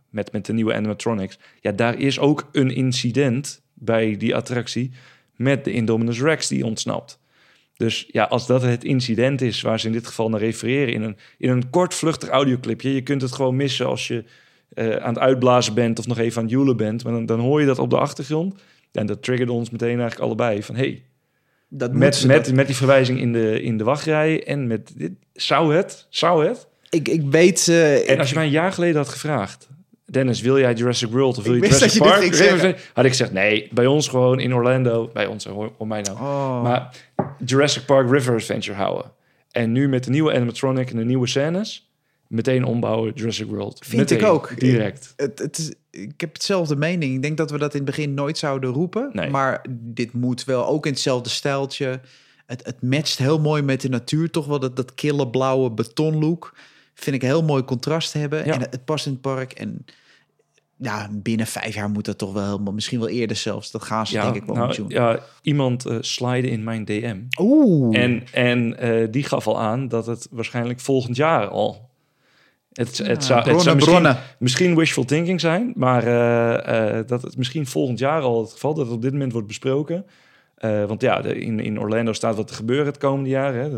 Speaker 2: met, met de nieuwe animatronics. Ja, daar is ook een incident bij die attractie met de Indominus Rex die ontsnapt. Dus ja, als dat het incident is waar ze in dit geval naar refereren in een, in een kort vluchtig audioclipje. Je kunt het gewoon missen als je aan het uitblazen bent of nog even aan het joelen bent. Maar dan hoor je dat op de achtergrond. En dat triggerde ons meteen eigenlijk allebei van... hey,
Speaker 1: dat
Speaker 2: met, met,
Speaker 1: dat-
Speaker 2: met die verwijzing in de, in de wachtrij en met dit. Zou het? Zou het?
Speaker 1: ik, ik weet... eh,
Speaker 2: En als je mij een jaar geleden had gevraagd... Dennis, wil jij Jurassic World of wil
Speaker 1: Ik
Speaker 2: je
Speaker 1: wist
Speaker 2: Jurassic
Speaker 1: dat je
Speaker 2: Park?
Speaker 1: zeggen.
Speaker 2: Had ik gezegd, nee, bij ons gewoon in Orlando. Bij ons, hoor, hoor mij nou.
Speaker 1: oh.
Speaker 2: Maar Jurassic Park River Adventure houden. En nu met de nieuwe animatronic en de nieuwe scènes... meteen ombouwen Jurassic World.
Speaker 1: Vind ik ook.
Speaker 2: Direct.
Speaker 1: Het, het is, ik heb hetzelfde mening. Ik denk dat we dat in het begin nooit zouden roepen.
Speaker 2: Nee.
Speaker 1: Maar dit moet wel ook in hetzelfde stijltje. Het, het matcht heel mooi met de natuur. Toch wel dat, dat kille blauwe betonlook. Vind ik een heel mooi contrast hebben.
Speaker 2: Ja.
Speaker 1: En het, het past in het park. En ja, binnen vijf jaar moet dat toch wel helemaal, misschien wel eerder zelfs. Dat gaan ze denk ik wel
Speaker 2: nou,
Speaker 1: doen.
Speaker 2: ja, iemand eh slide in mijn DM.
Speaker 1: Oeh.
Speaker 2: En, en eh, die gaf al aan dat het waarschijnlijk volgend jaar al. Het, het, zou, het
Speaker 1: bronnen,
Speaker 2: zou misschien,
Speaker 1: bronnen.
Speaker 2: misschien wishful thinking zijn, maar eh, eh, dat het misschien volgend jaar al het geval dat het op dit moment wordt besproken. Eh, want ja, de- in, in Orlando staat wat te gebeuren het komende jaar. Hè.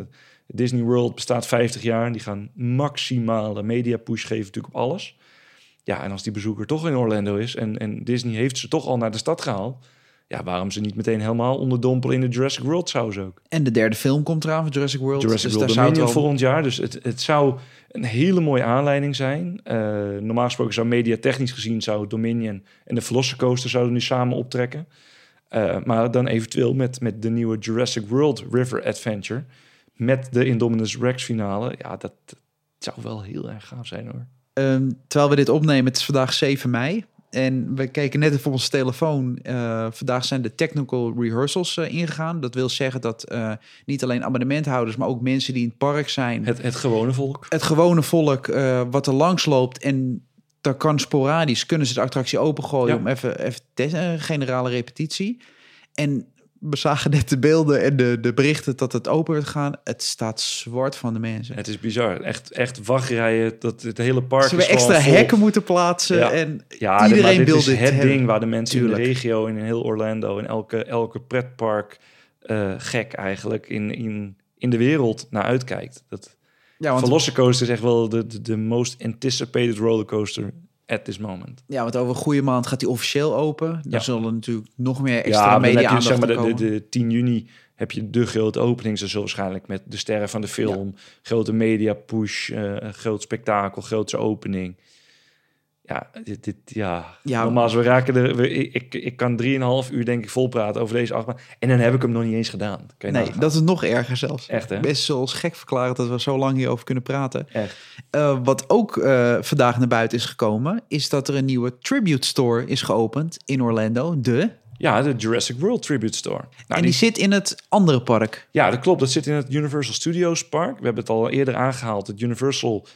Speaker 2: Disney World bestaat 50 jaar en die gaan maximale media push geven natuurlijk op alles. Ja, en als die bezoeker toch in Orlando is en, en Disney heeft ze toch al naar de stad gehaald. Ja, waarom ze niet meteen helemaal onderdompelen in de Jurassic World zou ze ook.
Speaker 1: En de derde film komt eraan van Jurassic World.
Speaker 2: Jurassic
Speaker 1: dus
Speaker 2: World
Speaker 1: daar zou het
Speaker 2: volgend jaar. Dus het, het zou een hele mooie aanleiding zijn. Eh, normaal gesproken zou mediatechnisch gezien... zou Dominion en de Velocicoaster zouden nu samen optrekken. Eh, maar dan eventueel met, met de nieuwe Jurassic World River Adventure... met de Indominus Rex finale. Ja, dat, dat zou wel heel erg gaaf zijn hoor.
Speaker 1: Ehm, terwijl we dit opnemen, het is vandaag 7 mei. En we keken net even op onze telefoon. Eh, vandaag zijn de technical rehearsals eh, ingegaan. Dat wil zeggen dat eh, niet alleen abonnementhouders, maar ook mensen die in het park zijn. Het,
Speaker 2: Het, het gewone volk.
Speaker 1: gewone volk wat er langs loopt. En daar kan sporadisch, kunnen ze de attractie opengooien
Speaker 2: Ja.
Speaker 1: om even, even te, eh, generale repetitie. En we zagen net de beelden en de, de berichten dat het open werd gaan. Het staat zwart van de mensen.
Speaker 2: Het is bizar. Echt, echt wachtrijen. Dat, het hele park
Speaker 1: Ze hebben extra
Speaker 2: vol.
Speaker 1: hekken moeten plaatsen.
Speaker 2: Ja.
Speaker 1: En
Speaker 2: Ja,
Speaker 1: Iedereen
Speaker 2: dit
Speaker 1: wil
Speaker 2: is
Speaker 1: dit
Speaker 2: het
Speaker 1: hebben.
Speaker 2: ding waar de mensen in de regio, in heel Orlando, in elke, elke pretpark eh, gek eigenlijk in, in, in de wereld naar uitkijkt. Dat
Speaker 1: ja, want
Speaker 2: Velocicoaster is echt wel de, de, de most anticipated rollercoaster at this moment.
Speaker 1: Ja, want over een goede maand gaat die officieel open. Dan
Speaker 2: Ja.
Speaker 1: zullen natuurlijk nog meer extra
Speaker 2: ja,
Speaker 1: media
Speaker 2: je zeg maar de,
Speaker 1: komen.
Speaker 2: de, de 10 juni heb je de grote opening. Ze zullen waarschijnlijk met de sterren van de film, grote media push, een groot spektakel, grootste opening. Ja, dit, dit, ja.
Speaker 1: Ja.
Speaker 2: nogmaals, we raken er. We, ik, ik, kan drieënhalf uur denk ik vol praten over deze achtbaan. En dan heb ik hem nog niet eens gedaan.
Speaker 1: Nee,
Speaker 2: nagaan.
Speaker 1: dat is nog erger zelfs.
Speaker 2: Echt, hè?
Speaker 1: Best zoals gek verklaren dat we zo lang hierover kunnen praten.
Speaker 2: Echt.
Speaker 1: Eh, wat ook eh, vandaag naar buiten is gekomen, is dat er een nieuwe tribute store is geopend in Orlando. De.
Speaker 2: Ja, de Jurassic World Tribute Store. Nou,
Speaker 1: en die zit in het andere park.
Speaker 2: Ja, dat klopt. Dat zit in het Universal Studios Park. We hebben het al eerder aangehaald. Het Universal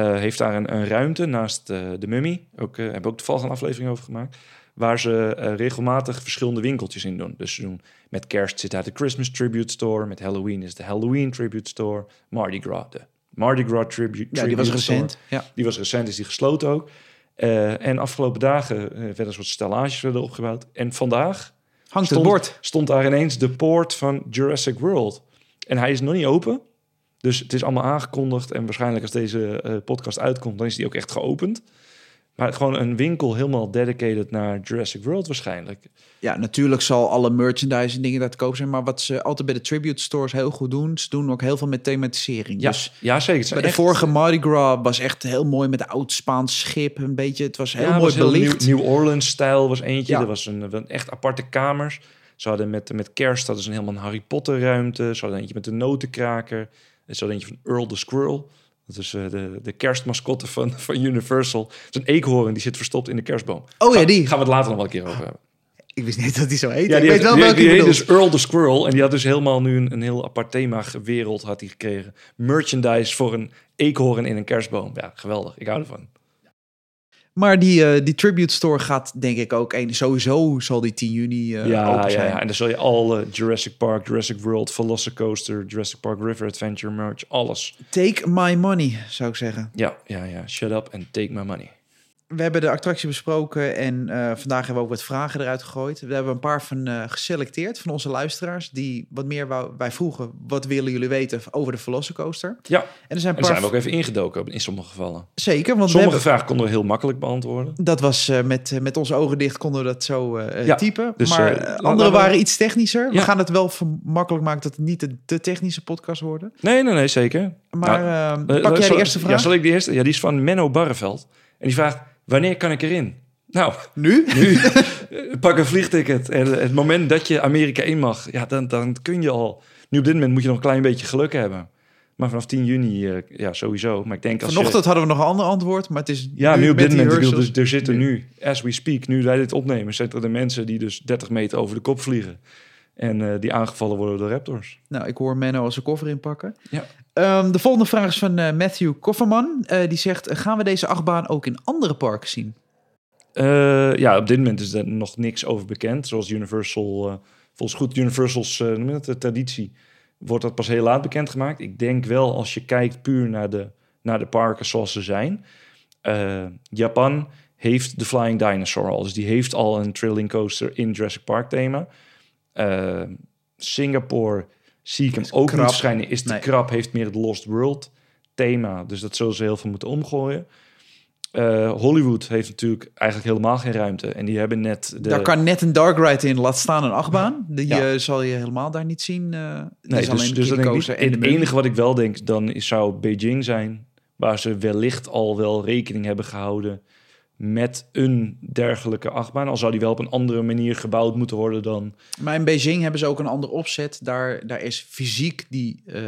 Speaker 2: heeft daar een, een ruimte naast eh, de Mummy. Ook, eh hebben we ook toevallig een aflevering over gemaakt. Waar ze eh, regelmatig verschillende winkeltjes in doen. Dus ze doen met kerst zit daar de Christmas Tribute Store. Met Halloween is de Halloween Tribute Store. Mardi Gras, de Mardi Gras Tribute,
Speaker 1: Ja, die was recent. Ja.
Speaker 2: Die was recent, is die gesloten ook. Eh, en afgelopen dagen eh, werden een soort stellages werden opgebouwd. En vandaag
Speaker 1: Hangt
Speaker 2: stond,
Speaker 1: het bord.
Speaker 2: stond daar ineens de poort van Jurassic World. En hij is nog niet open. Dus het is allemaal aangekondigd. En waarschijnlijk als deze eh, podcast uitkomt, dan is die ook echt geopend. Maar gewoon een winkel helemaal dedicated naar Jurassic World waarschijnlijk.
Speaker 1: Ja, natuurlijk zal alle merchandise en dingen daar te koop zijn. Maar wat ze altijd bij de tribute stores heel goed doen, ze doen ook heel veel met thematisering.
Speaker 2: Ja,
Speaker 1: Dus
Speaker 2: ja zeker.
Speaker 1: Bij de
Speaker 2: echt-
Speaker 1: vorige Mardi Gras was echt heel mooi met een oud Spaans schip. Een beetje, het was heel
Speaker 2: ja,
Speaker 1: mooi
Speaker 2: was heel
Speaker 1: belicht.
Speaker 2: New, New Orleans-stijl was eentje.
Speaker 1: Ja.
Speaker 2: Er was een, een echt aparte kamers. Ze hadden met, met kerst hadden ze een helemaal een Harry Potter ruimte. Ze hadden eentje met de notenkraker. Ze hadden eentje van Earl the Squirrel. Dat is eh, de, de kerstmascotte van, (laughs) van Universal. Het is een eekhoorn die zit verstopt in de kerstboom.
Speaker 1: Oh ja, die.
Speaker 2: Gaan we het later nog wel een keer over hebben.
Speaker 1: Ik wist niet dat hij zo heet.
Speaker 2: Ja,
Speaker 1: ik
Speaker 2: die
Speaker 1: weet
Speaker 2: heeft-
Speaker 1: wel
Speaker 2: die-
Speaker 1: welke
Speaker 2: die
Speaker 1: je
Speaker 2: heet dus Earl the Squirrel. En die had dus helemaal nu een, een heel apart thema-wereld had hij gekregen. Merchandise voor een eekhoorn in een kerstboom. Ja, geweldig. Ik hou ervan.
Speaker 1: Maar die, eh, die tribute store gaat denk ik ook... een Sowieso zal die 10 juni eh,
Speaker 2: ja,
Speaker 1: open
Speaker 2: ja,
Speaker 1: zijn.
Speaker 2: ja, en dan zul je alle Jurassic Park, Jurassic World, Velocicoaster, Jurassic Park River Adventure merch, alles.
Speaker 1: Take my money, zou ik zeggen.
Speaker 2: Ja, ja, ja. Shut up and take my money.
Speaker 1: We hebben de attractie besproken en eh, vandaag hebben we ook wat vragen eruit gegooid. We hebben een paar van eh, geselecteerd van onze luisteraars... die wat meer wou, wij vroegen... wat willen jullie weten over de Velocicoaster?
Speaker 2: Ja,
Speaker 1: En er zijn
Speaker 2: en zijn we ook even ingedoken in sommige gevallen.
Speaker 1: Zeker, want
Speaker 2: Sommige
Speaker 1: hebben...
Speaker 2: vragen konden we heel makkelijk beantwoorden.
Speaker 1: Dat was eh, met, met onze ogen dicht konden we dat zo
Speaker 2: Ja,
Speaker 1: typen.
Speaker 2: dus,
Speaker 1: maar andere waren iets technischer. We gaan het wel makkelijk maken dat het niet de, de technische podcast worden.
Speaker 2: Nee, nee, nee, zeker.
Speaker 1: Maar
Speaker 2: Nou,
Speaker 1: pak jij de eerste vraag?
Speaker 2: Ja, zal ik de eerste? Ja, die is van Menno Barreveld. En die vraagt, wanneer kan ik erin? Nou,
Speaker 1: Nu? (laughs)
Speaker 2: nu pak een vliegticket. En het moment dat je Amerika in mag, ja, dan, dan kun je al. Nu op dit moment moet je nog een klein beetje geluk hebben. Maar vanaf 10 juni, eh, ja, sowieso. Maar ik denk als
Speaker 1: Vanochtend
Speaker 2: je...
Speaker 1: hadden we nog een ander antwoord, maar het is
Speaker 2: Ja, nu op dit moment. Bedoel, dus, er zitten nu, as we speak, nu wij dit opnemen, zitten er mensen die dus 30 meter over de kop vliegen. En eh, die aangevallen worden door raptors.
Speaker 1: Nou, ik hoor Menno als zijn koffer inpakken.
Speaker 2: Ja.
Speaker 1: Ehm, de volgende vraag is van eh, Matthew Kofferman. Eh, die zegt, gaan we deze achtbaan ook in andere parken zien?
Speaker 2: Eh, ja, op dit moment is er nog niks over bekend. Zoals Universal, volgens goed Universal's de traditie, wordt dat pas heel laat bekendgemaakt. Ik denk wel als je kijkt puur naar de, naar de parken zoals ze zijn. Japan heeft de Flying Dinosaur al. Dus die heeft al een thrilling coaster in Jurassic Park thema. Singapore zie ik hem ook
Speaker 1: krap.
Speaker 2: niet verschijnen. Is te
Speaker 1: Nee.
Speaker 2: krap, heeft meer het Lost World thema. Dus dat zullen ze heel veel moeten omgooien. Eh, Hollywood heeft natuurlijk eigenlijk helemaal geen ruimte. En die hebben net de...
Speaker 1: Daar kan net een dark ride in, laat staan een achtbaan. (clears throat) Die
Speaker 2: Ja.
Speaker 1: eh, zal je helemaal daar niet zien. eh
Speaker 2: Nee,
Speaker 1: is alleen
Speaker 2: dus,
Speaker 1: de
Speaker 2: dus dat niet.
Speaker 1: Kiko's en de
Speaker 2: Het enige wat ik wel denk, dan is, zou Beijing zijn. Waar ze wellicht al wel rekening hebben gehouden met een dergelijke achtbaan. Al zou die wel op een andere manier gebouwd moeten worden dan...
Speaker 1: Maar in Beijing hebben ze ook een ander opzet. Daar, daar is fysiek die, eh,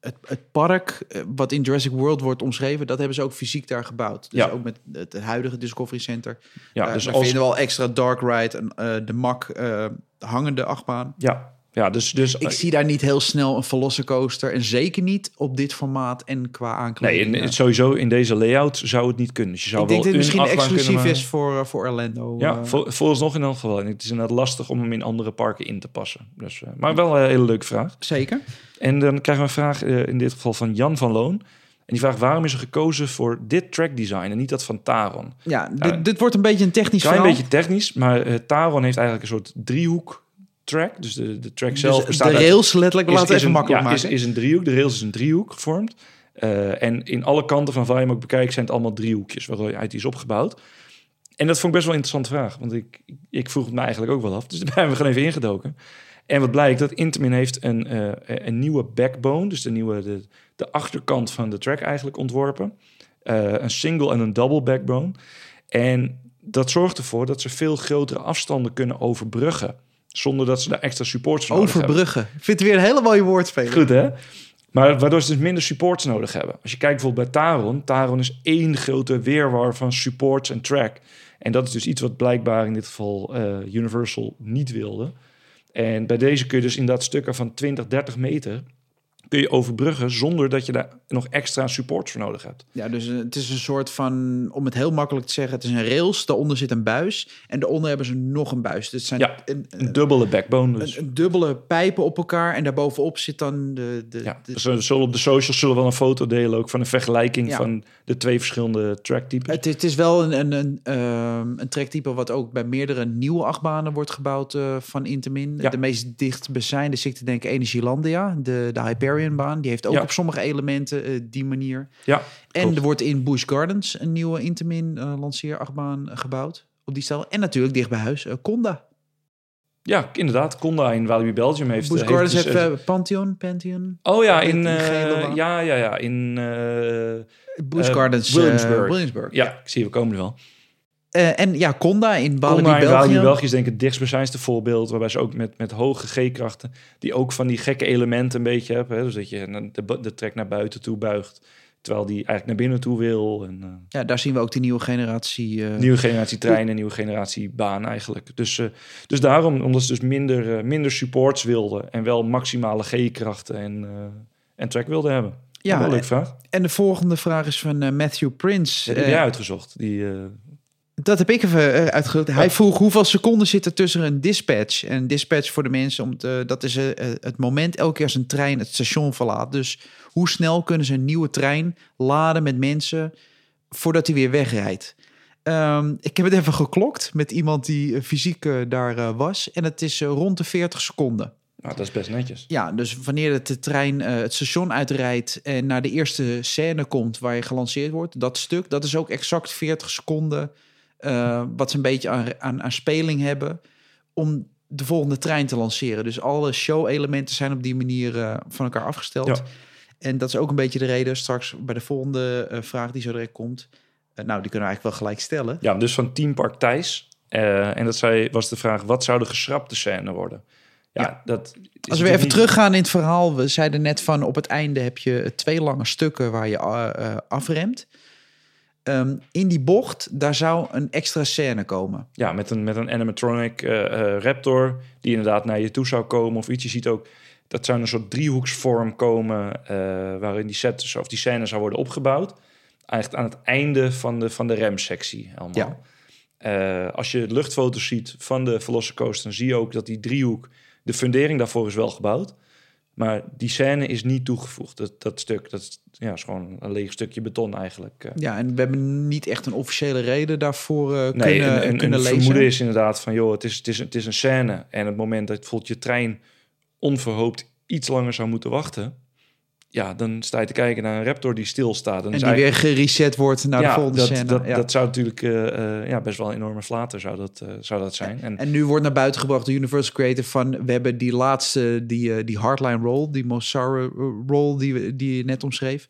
Speaker 1: het, het park, eh, wat in Jurassic World wordt omschreven, dat hebben ze ook fysiek daar gebouwd. Dus
Speaker 2: Ja.
Speaker 1: ook met het huidige Discovery Center.
Speaker 2: Ja,
Speaker 1: Ja,
Speaker 2: dus
Speaker 1: daar
Speaker 2: als,
Speaker 1: vinden we al extra dark ride, en, eh, de mak, eh, hangende achtbaan.
Speaker 2: ja, ja, dus, dus
Speaker 1: Ik zie daar niet heel snel een Velocicoaster. En zeker niet op dit formaat en qua
Speaker 2: Nee,
Speaker 1: aankleding.
Speaker 2: en
Speaker 1: Ja.
Speaker 2: sowieso in deze layout zou het niet kunnen. Dus je zou
Speaker 1: ik denk
Speaker 2: wel
Speaker 1: dat het
Speaker 2: een
Speaker 1: misschien exclusief
Speaker 2: kunnen
Speaker 1: is voor, eh, voor Orlando.
Speaker 2: Ja,
Speaker 1: eh.
Speaker 2: vol- vooralsnog in elk geval. En het is inderdaad lastig om hem in andere parken in te passen. Dus, eh, maar wel een hele leuke vraag.
Speaker 1: Zeker.
Speaker 2: En dan krijgen we een vraag eh, in dit geval van Jan van Loon. En die vraagt waarom is er gekozen voor dit track design en niet dat van Taron?
Speaker 1: Ja,
Speaker 2: Ja.
Speaker 1: dit, dit wordt een beetje een technisch
Speaker 2: Klein
Speaker 1: verhaal.
Speaker 2: beetje technisch, maar eh, Taron heeft eigenlijk een soort driehoek track. Dus de, de track
Speaker 1: Dus
Speaker 2: zelf
Speaker 1: de
Speaker 2: bestaat uit-
Speaker 1: rails letterlijk,
Speaker 2: is-
Speaker 1: laten
Speaker 2: is
Speaker 1: even
Speaker 2: een,
Speaker 1: makkelijk
Speaker 2: ja,
Speaker 1: maken.
Speaker 2: Is, is een driehoek. De rails is een driehoek gevormd. Eh, en in alle kanten van waar je hem ook bekijkt zijn het allemaal driehoekjes waaruit die is opgebouwd. En dat vond ik best wel een interessante vraag, want ik, ik vroeg het me eigenlijk ook wel af. Dus (laughs) daar hebben we gewoon even ingedoken. En wat blijkt, dat Intamin heeft een, eh, een nieuwe backbone, dus de, nieuwe, de, de achterkant van de track eigenlijk ontworpen. Eh, een single en een double backbone. En dat zorgt ervoor dat ze veel grotere afstanden kunnen overbruggen. Zonder dat ze daar extra supports voor nodig hebben.
Speaker 1: Overbruggen. Ik vind het weer een hele mooie woordspeling.
Speaker 2: Goed hè? Maar waardoor ze dus minder supports nodig hebben. Als je kijkt bijvoorbeeld bij Taron. Taron is één grote weerwar van supports en track. En dat is dus iets wat blijkbaar in dit geval eh, Universal niet wilde. En bij deze kun je dus in dat stukken van 20, 30 meter... kun je overbruggen zonder dat je daar nog extra supports voor nodig hebt.
Speaker 1: Ja, dus eh, het is een soort van, om het heel makkelijk te zeggen, het is een rails. Daaronder zit een buis. En daaronder hebben ze nog een buis. Dus het zijn
Speaker 2: Ja,
Speaker 1: een,
Speaker 2: dubbele backbone dus.
Speaker 1: een- een dubbele pijpen op elkaar. En daarbovenop zit dan de... de,
Speaker 2: Ja, dus we zullen op de socials zullen we wel een foto delen ook van een vergelijking
Speaker 1: Ja.
Speaker 2: van de twee verschillende tracktypes.
Speaker 1: het, het is wel een, een, een, ehm, een trektype wat ook bij meerdere nieuwe achtbanen wordt gebouwd eh, van Intamin.
Speaker 2: Ja.
Speaker 1: De meest dichtbijzijnde zit ik te denken Energielandia, de, de Hyperion-baan. Die heeft ook
Speaker 2: Ja.
Speaker 1: op sommige elementen eh, die manier.
Speaker 2: Ja,
Speaker 1: En
Speaker 2: klopt.
Speaker 1: er wordt in Busch Gardens een nieuwe Intamin eh lanceerachtbaan eh, gebouwd. Op die stijl. En natuurlijk dicht bij huis, eh, Conda.
Speaker 2: Ja, inderdaad. Conda in Walibi Belgium heeft...
Speaker 1: Busch
Speaker 2: eh,
Speaker 1: Gardens
Speaker 2: dus,
Speaker 1: heeft
Speaker 2: eh,
Speaker 1: eh, Pantheon, Pantheon.
Speaker 2: Oh ja, in... eh,
Speaker 1: baan.
Speaker 2: ja, ja, ja. In... eh,
Speaker 1: Busch
Speaker 2: Eh,
Speaker 1: Gardens, eh,
Speaker 2: Williamsburg.
Speaker 1: Williamsburg.
Speaker 2: ja, ik zie, we komen er wel.
Speaker 1: Eh, en ja, Conda in Walibi België.
Speaker 2: Walibi België is denk ik het dichtstbijzijnde voorbeeld... waarbij ze ook met, met hoge G-krachten... die ook van die gekke elementen een beetje hebben. Hè? Dus dat je de, de trek naar buiten toe buigt... terwijl die eigenlijk naar binnen toe wil. En, eh,
Speaker 1: Ja, daar zien we ook die nieuwe generatie. eh,
Speaker 2: Nieuwe generatie treinen, nieuwe generatie baan eigenlijk. Dus, dus daarom, omdat ze dus minder, minder supports wilden... en wel maximale G-krachten en, en track wilden hebben.
Speaker 1: Ja,
Speaker 2: leuke vraag.
Speaker 1: En de volgende vraag is van Matthew Prince.
Speaker 2: Dat heb jij uitgezocht. Die,
Speaker 1: Dat heb ik even uh, uitgezocht. Hij vroeg hoeveel seconden zit er tussen een dispatch. En een dispatch voor de mensen, om te, dat is eh, het moment elke keer als een trein het station verlaat. Dus hoe snel kunnen ze een nieuwe trein laden met mensen voordat hij weer wegrijdt? Ehm, ik heb het even geklokt met iemand die eh, fysiek eh, daar eh, was. En het is eh, rond de 40 seconden.
Speaker 2: nou, dat is best netjes.
Speaker 1: Ja, dus wanneer het de trein eh, het station uitrijdt en naar de eerste scène komt waar je gelanceerd wordt, dat stuk, dat is ook exact 40 seconden eh, wat ze een beetje aan, aan, aan speling hebben om de volgende trein te lanceren. Dus alle show-elementen zijn op die manier eh, van elkaar afgesteld.
Speaker 2: Ja.
Speaker 1: En dat is ook een beetje de reden straks bij de volgende eh, vraag die zo direct komt. Nou, die kunnen we eigenlijk wel gelijk stellen.
Speaker 2: Ja, dus van Team Park Thijs. En dat zei, was de vraag, wat zou de geschrapte scène worden? Ja,
Speaker 1: Ja.
Speaker 2: dat is
Speaker 1: Als we even
Speaker 2: niet-
Speaker 1: teruggaan in het verhaal. We zeiden net van op het einde heb je twee lange stukken waar je afremt. Ehm, in die bocht, daar zou een extra scène komen.
Speaker 2: Ja, met een, met een animatronic eh, eh, raptor die inderdaad naar je toe zou komen of iets. Je ziet ook, dat zou een soort driehoeksvorm komen eh, waarin die set of die scène zou worden opgebouwd. Eigenlijk aan het einde van de, van de remsectie allemaal.
Speaker 1: Ja.
Speaker 2: Als je luchtfoto's ziet van de Velocicoaster, dan zie je ook dat die driehoek, de fundering daarvoor is wel gebouwd. Maar die scène is niet toegevoegd. Dat, dat stuk, dat is, ja, is gewoon een leeg stukje beton eigenlijk. eh.
Speaker 1: Ja, en we hebben niet echt een officiële reden daarvoor eh,
Speaker 2: Nee,
Speaker 1: kunnen,
Speaker 2: een, een,
Speaker 1: kunnen
Speaker 2: een
Speaker 1: lezen.
Speaker 2: vermoeden is inderdaad van, joh, het is, het, is, het is een scène. En het moment dat je trein onverhoopt iets langer zou moeten wachten... Ja, dan sta je te kijken naar een Raptor die stilstaat.
Speaker 1: En
Speaker 2: is
Speaker 1: die weer gereset wordt naar de volgende
Speaker 2: dat,
Speaker 1: scène.
Speaker 2: Dat,
Speaker 1: ja.
Speaker 2: dat zou natuurlijk eh, eh, ja, best wel een enorme flater zou dat, eh, zou dat zijn. En,
Speaker 1: En nu wordt naar buiten gebracht door Universal Creative van... we hebben die laatste, die, die hardline roll, die Mossara roll die, die je net omschreef.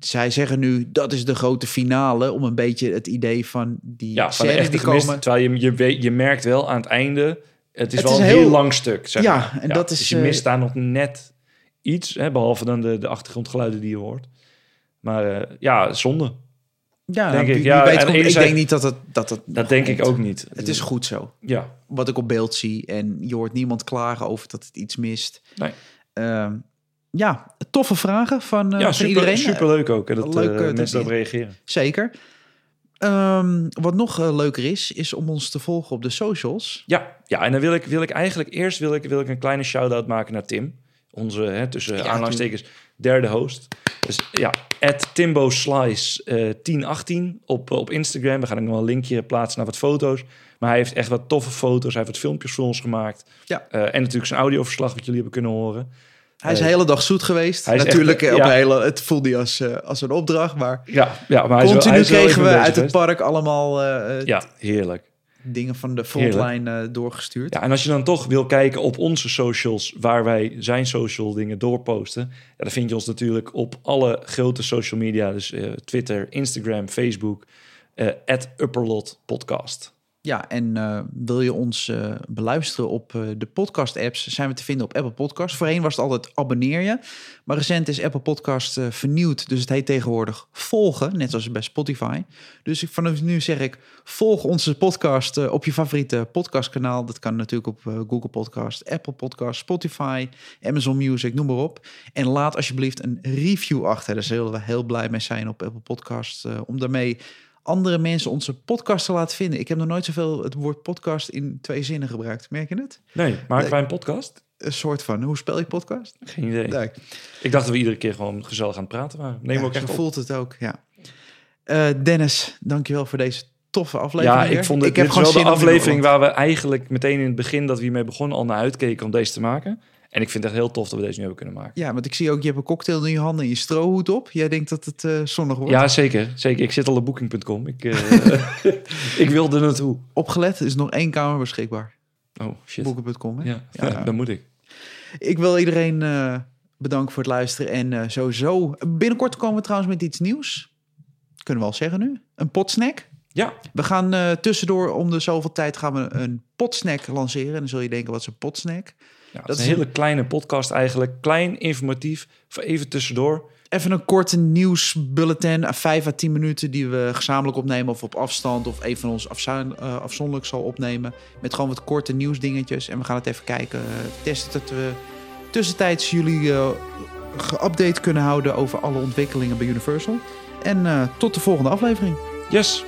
Speaker 1: Zij zeggen nu, dat is de grote finale... om een beetje het idee van die
Speaker 2: ja, van de
Speaker 1: scènes die
Speaker 2: gemist,
Speaker 1: komen...
Speaker 2: Terwijl je, je, weet, je merkt wel aan het einde... Het is
Speaker 1: Het
Speaker 2: wel
Speaker 1: is
Speaker 2: een
Speaker 1: heel-
Speaker 2: heel, lang stuk, zeg
Speaker 1: Ja,
Speaker 2: maar.
Speaker 1: en dat is,
Speaker 2: Dus je mist daar nog net iets, hè, behalve dan de, de achtergrondgeluiden die je hoort. Maar eh, ja, zonde.
Speaker 1: Ja,
Speaker 2: denk ik. Ja, en
Speaker 1: komt- ik denk niet dat het... Dat, het
Speaker 2: Dat denk ik ook niet.
Speaker 1: Het is goed zo.
Speaker 2: Ja,
Speaker 1: Wat ik op beeld zie. En je hoort niemand klagen over dat het iets mist.
Speaker 2: nee.
Speaker 1: Ehm, ja, toffe vragen van, eh,
Speaker 2: ja
Speaker 1: van
Speaker 2: super,
Speaker 1: iedereen.
Speaker 2: superleuk ook. Hè, dat
Speaker 1: leuk, dat
Speaker 2: mensen daarop reageren.
Speaker 1: Zeker. Ehm, wat nog leuker is, is om ons te volgen op de socials.
Speaker 2: Ja, ja en dan wil ik, wil ik eigenlijk eerst wil ik, wil ik een kleine shout-out maken naar Tim. Onze, hè, tussen
Speaker 1: Ja,
Speaker 2: aanhalingstekens, derde host. Dus ja, at Timbo Slice eh, 1018 op, op Instagram. We gaan ook nog wel een linkje plaatsen naar wat foto's. Maar hij heeft echt wat toffe foto's. Hij heeft wat filmpjes voor ons gemaakt.
Speaker 1: Ja.
Speaker 2: Eh, en natuurlijk zijn audioverslag wat jullie hebben kunnen horen.
Speaker 1: Hij is de
Speaker 2: Eh,
Speaker 1: hele dag zoet geweest.
Speaker 2: hij
Speaker 1: Natuurlijk,
Speaker 2: echt-
Speaker 1: eh, op
Speaker 2: ja.
Speaker 1: hele, het voelde hij als, eh, als een opdracht. Maar
Speaker 2: Ja, ja maar hij is wel-
Speaker 1: continu
Speaker 2: hij is wel
Speaker 1: kregen we uit
Speaker 2: bezig
Speaker 1: het park allemaal eh, eh,
Speaker 2: Ja, heerlijk.
Speaker 1: Dingen van de frontline eh, doorgestuurd.
Speaker 2: Ja, en als je dan toch wil kijken op onze socials, waar wij zijn social dingen doorposten, ja, dan vind je ons natuurlijk op alle grote social media, dus eh, Twitter, Instagram, Facebook, eh Upperlot Podcast.
Speaker 1: Ja, en eh, wil je ons eh, beluisteren op eh, de podcast-apps, zijn we te vinden op Apple Podcast. Voorheen was het altijd abonneer je, maar recent is Apple Podcast vernieuwd, dus het heet tegenwoordig volgen, net als bij Spotify. Dus vanaf nu zeg ik, volg onze podcast op je favoriete podcastkanaal. Dat kan natuurlijk op Google Podcast, Apple Podcast, Spotify, Amazon Music, noem maar op. En laat alsjeblieft een review achter, daar zullen we heel blij mee zijn op Apple Podcast, om daarmee andere mensen onze podcast te laten vinden. Ik heb nog nooit zoveel het woord podcast in twee zinnen gebruikt. Merk je het?
Speaker 2: Nee, maken
Speaker 1: Nee.
Speaker 2: wij een podcast?
Speaker 1: Een soort van, hoe spel je podcast?
Speaker 2: Geen idee. Ik dacht dat we iedere keer gewoon gezellig aan het praten waren. Neem
Speaker 1: Ja,
Speaker 2: ook echt
Speaker 1: voelt het ook, ja. Eh, Dennis, dankjewel voor deze toffe aflevering.
Speaker 2: Ja,
Speaker 1: weer.
Speaker 2: ik vond het,
Speaker 1: heb
Speaker 2: dit is wel
Speaker 1: gewoon
Speaker 2: de aflevering waar we eigenlijk meteen in het begin dat we hiermee begonnen al naar uitkeken om deze te maken. En ik vind het echt heel tof dat we deze nu hebben kunnen maken.
Speaker 1: Ja, want ik zie ook, je hebt een cocktail in je handen en je strohoed op. Jij denkt dat het eh, zonnig wordt.
Speaker 2: Ja, zeker. zeker. Ik zit al op booking.com. Ik, eh, (laughs) ik wilde er naartoe.
Speaker 1: Opgelet, er is nog één kamer beschikbaar.
Speaker 2: Oh, shit.
Speaker 1: Boeken.com, hè?
Speaker 2: Ja,
Speaker 1: Ja. (laughs)
Speaker 2: dan moet ik.
Speaker 1: Ik wil iedereen eh, bedanken voor het luisteren. En eh, sowieso, binnenkort komen we trouwens met iets nieuws. Kunnen we al zeggen nu. Een potsnack.
Speaker 2: Ja,
Speaker 1: We gaan tussendoor om de zoveel tijd gaan we een potsnack lanceren. En dan zul je denken, wat is een potsnack?
Speaker 2: Ja dat is een hele kleine podcast eigenlijk. Klein, informatief, voor even tussendoor.
Speaker 1: Even een korte nieuwsbulletin, eh, vijf à tien minuten die we gezamenlijk opnemen of op afstand of een van ons eh, afzonderlijk zal opnemen. Met gewoon wat korte nieuwsdingetjes. En we gaan het even kijken, eh, testen dat we tussentijds jullie eh geupdate kunnen houden over alle ontwikkelingen bij Universal. En eh, tot de volgende aflevering.
Speaker 2: Yes,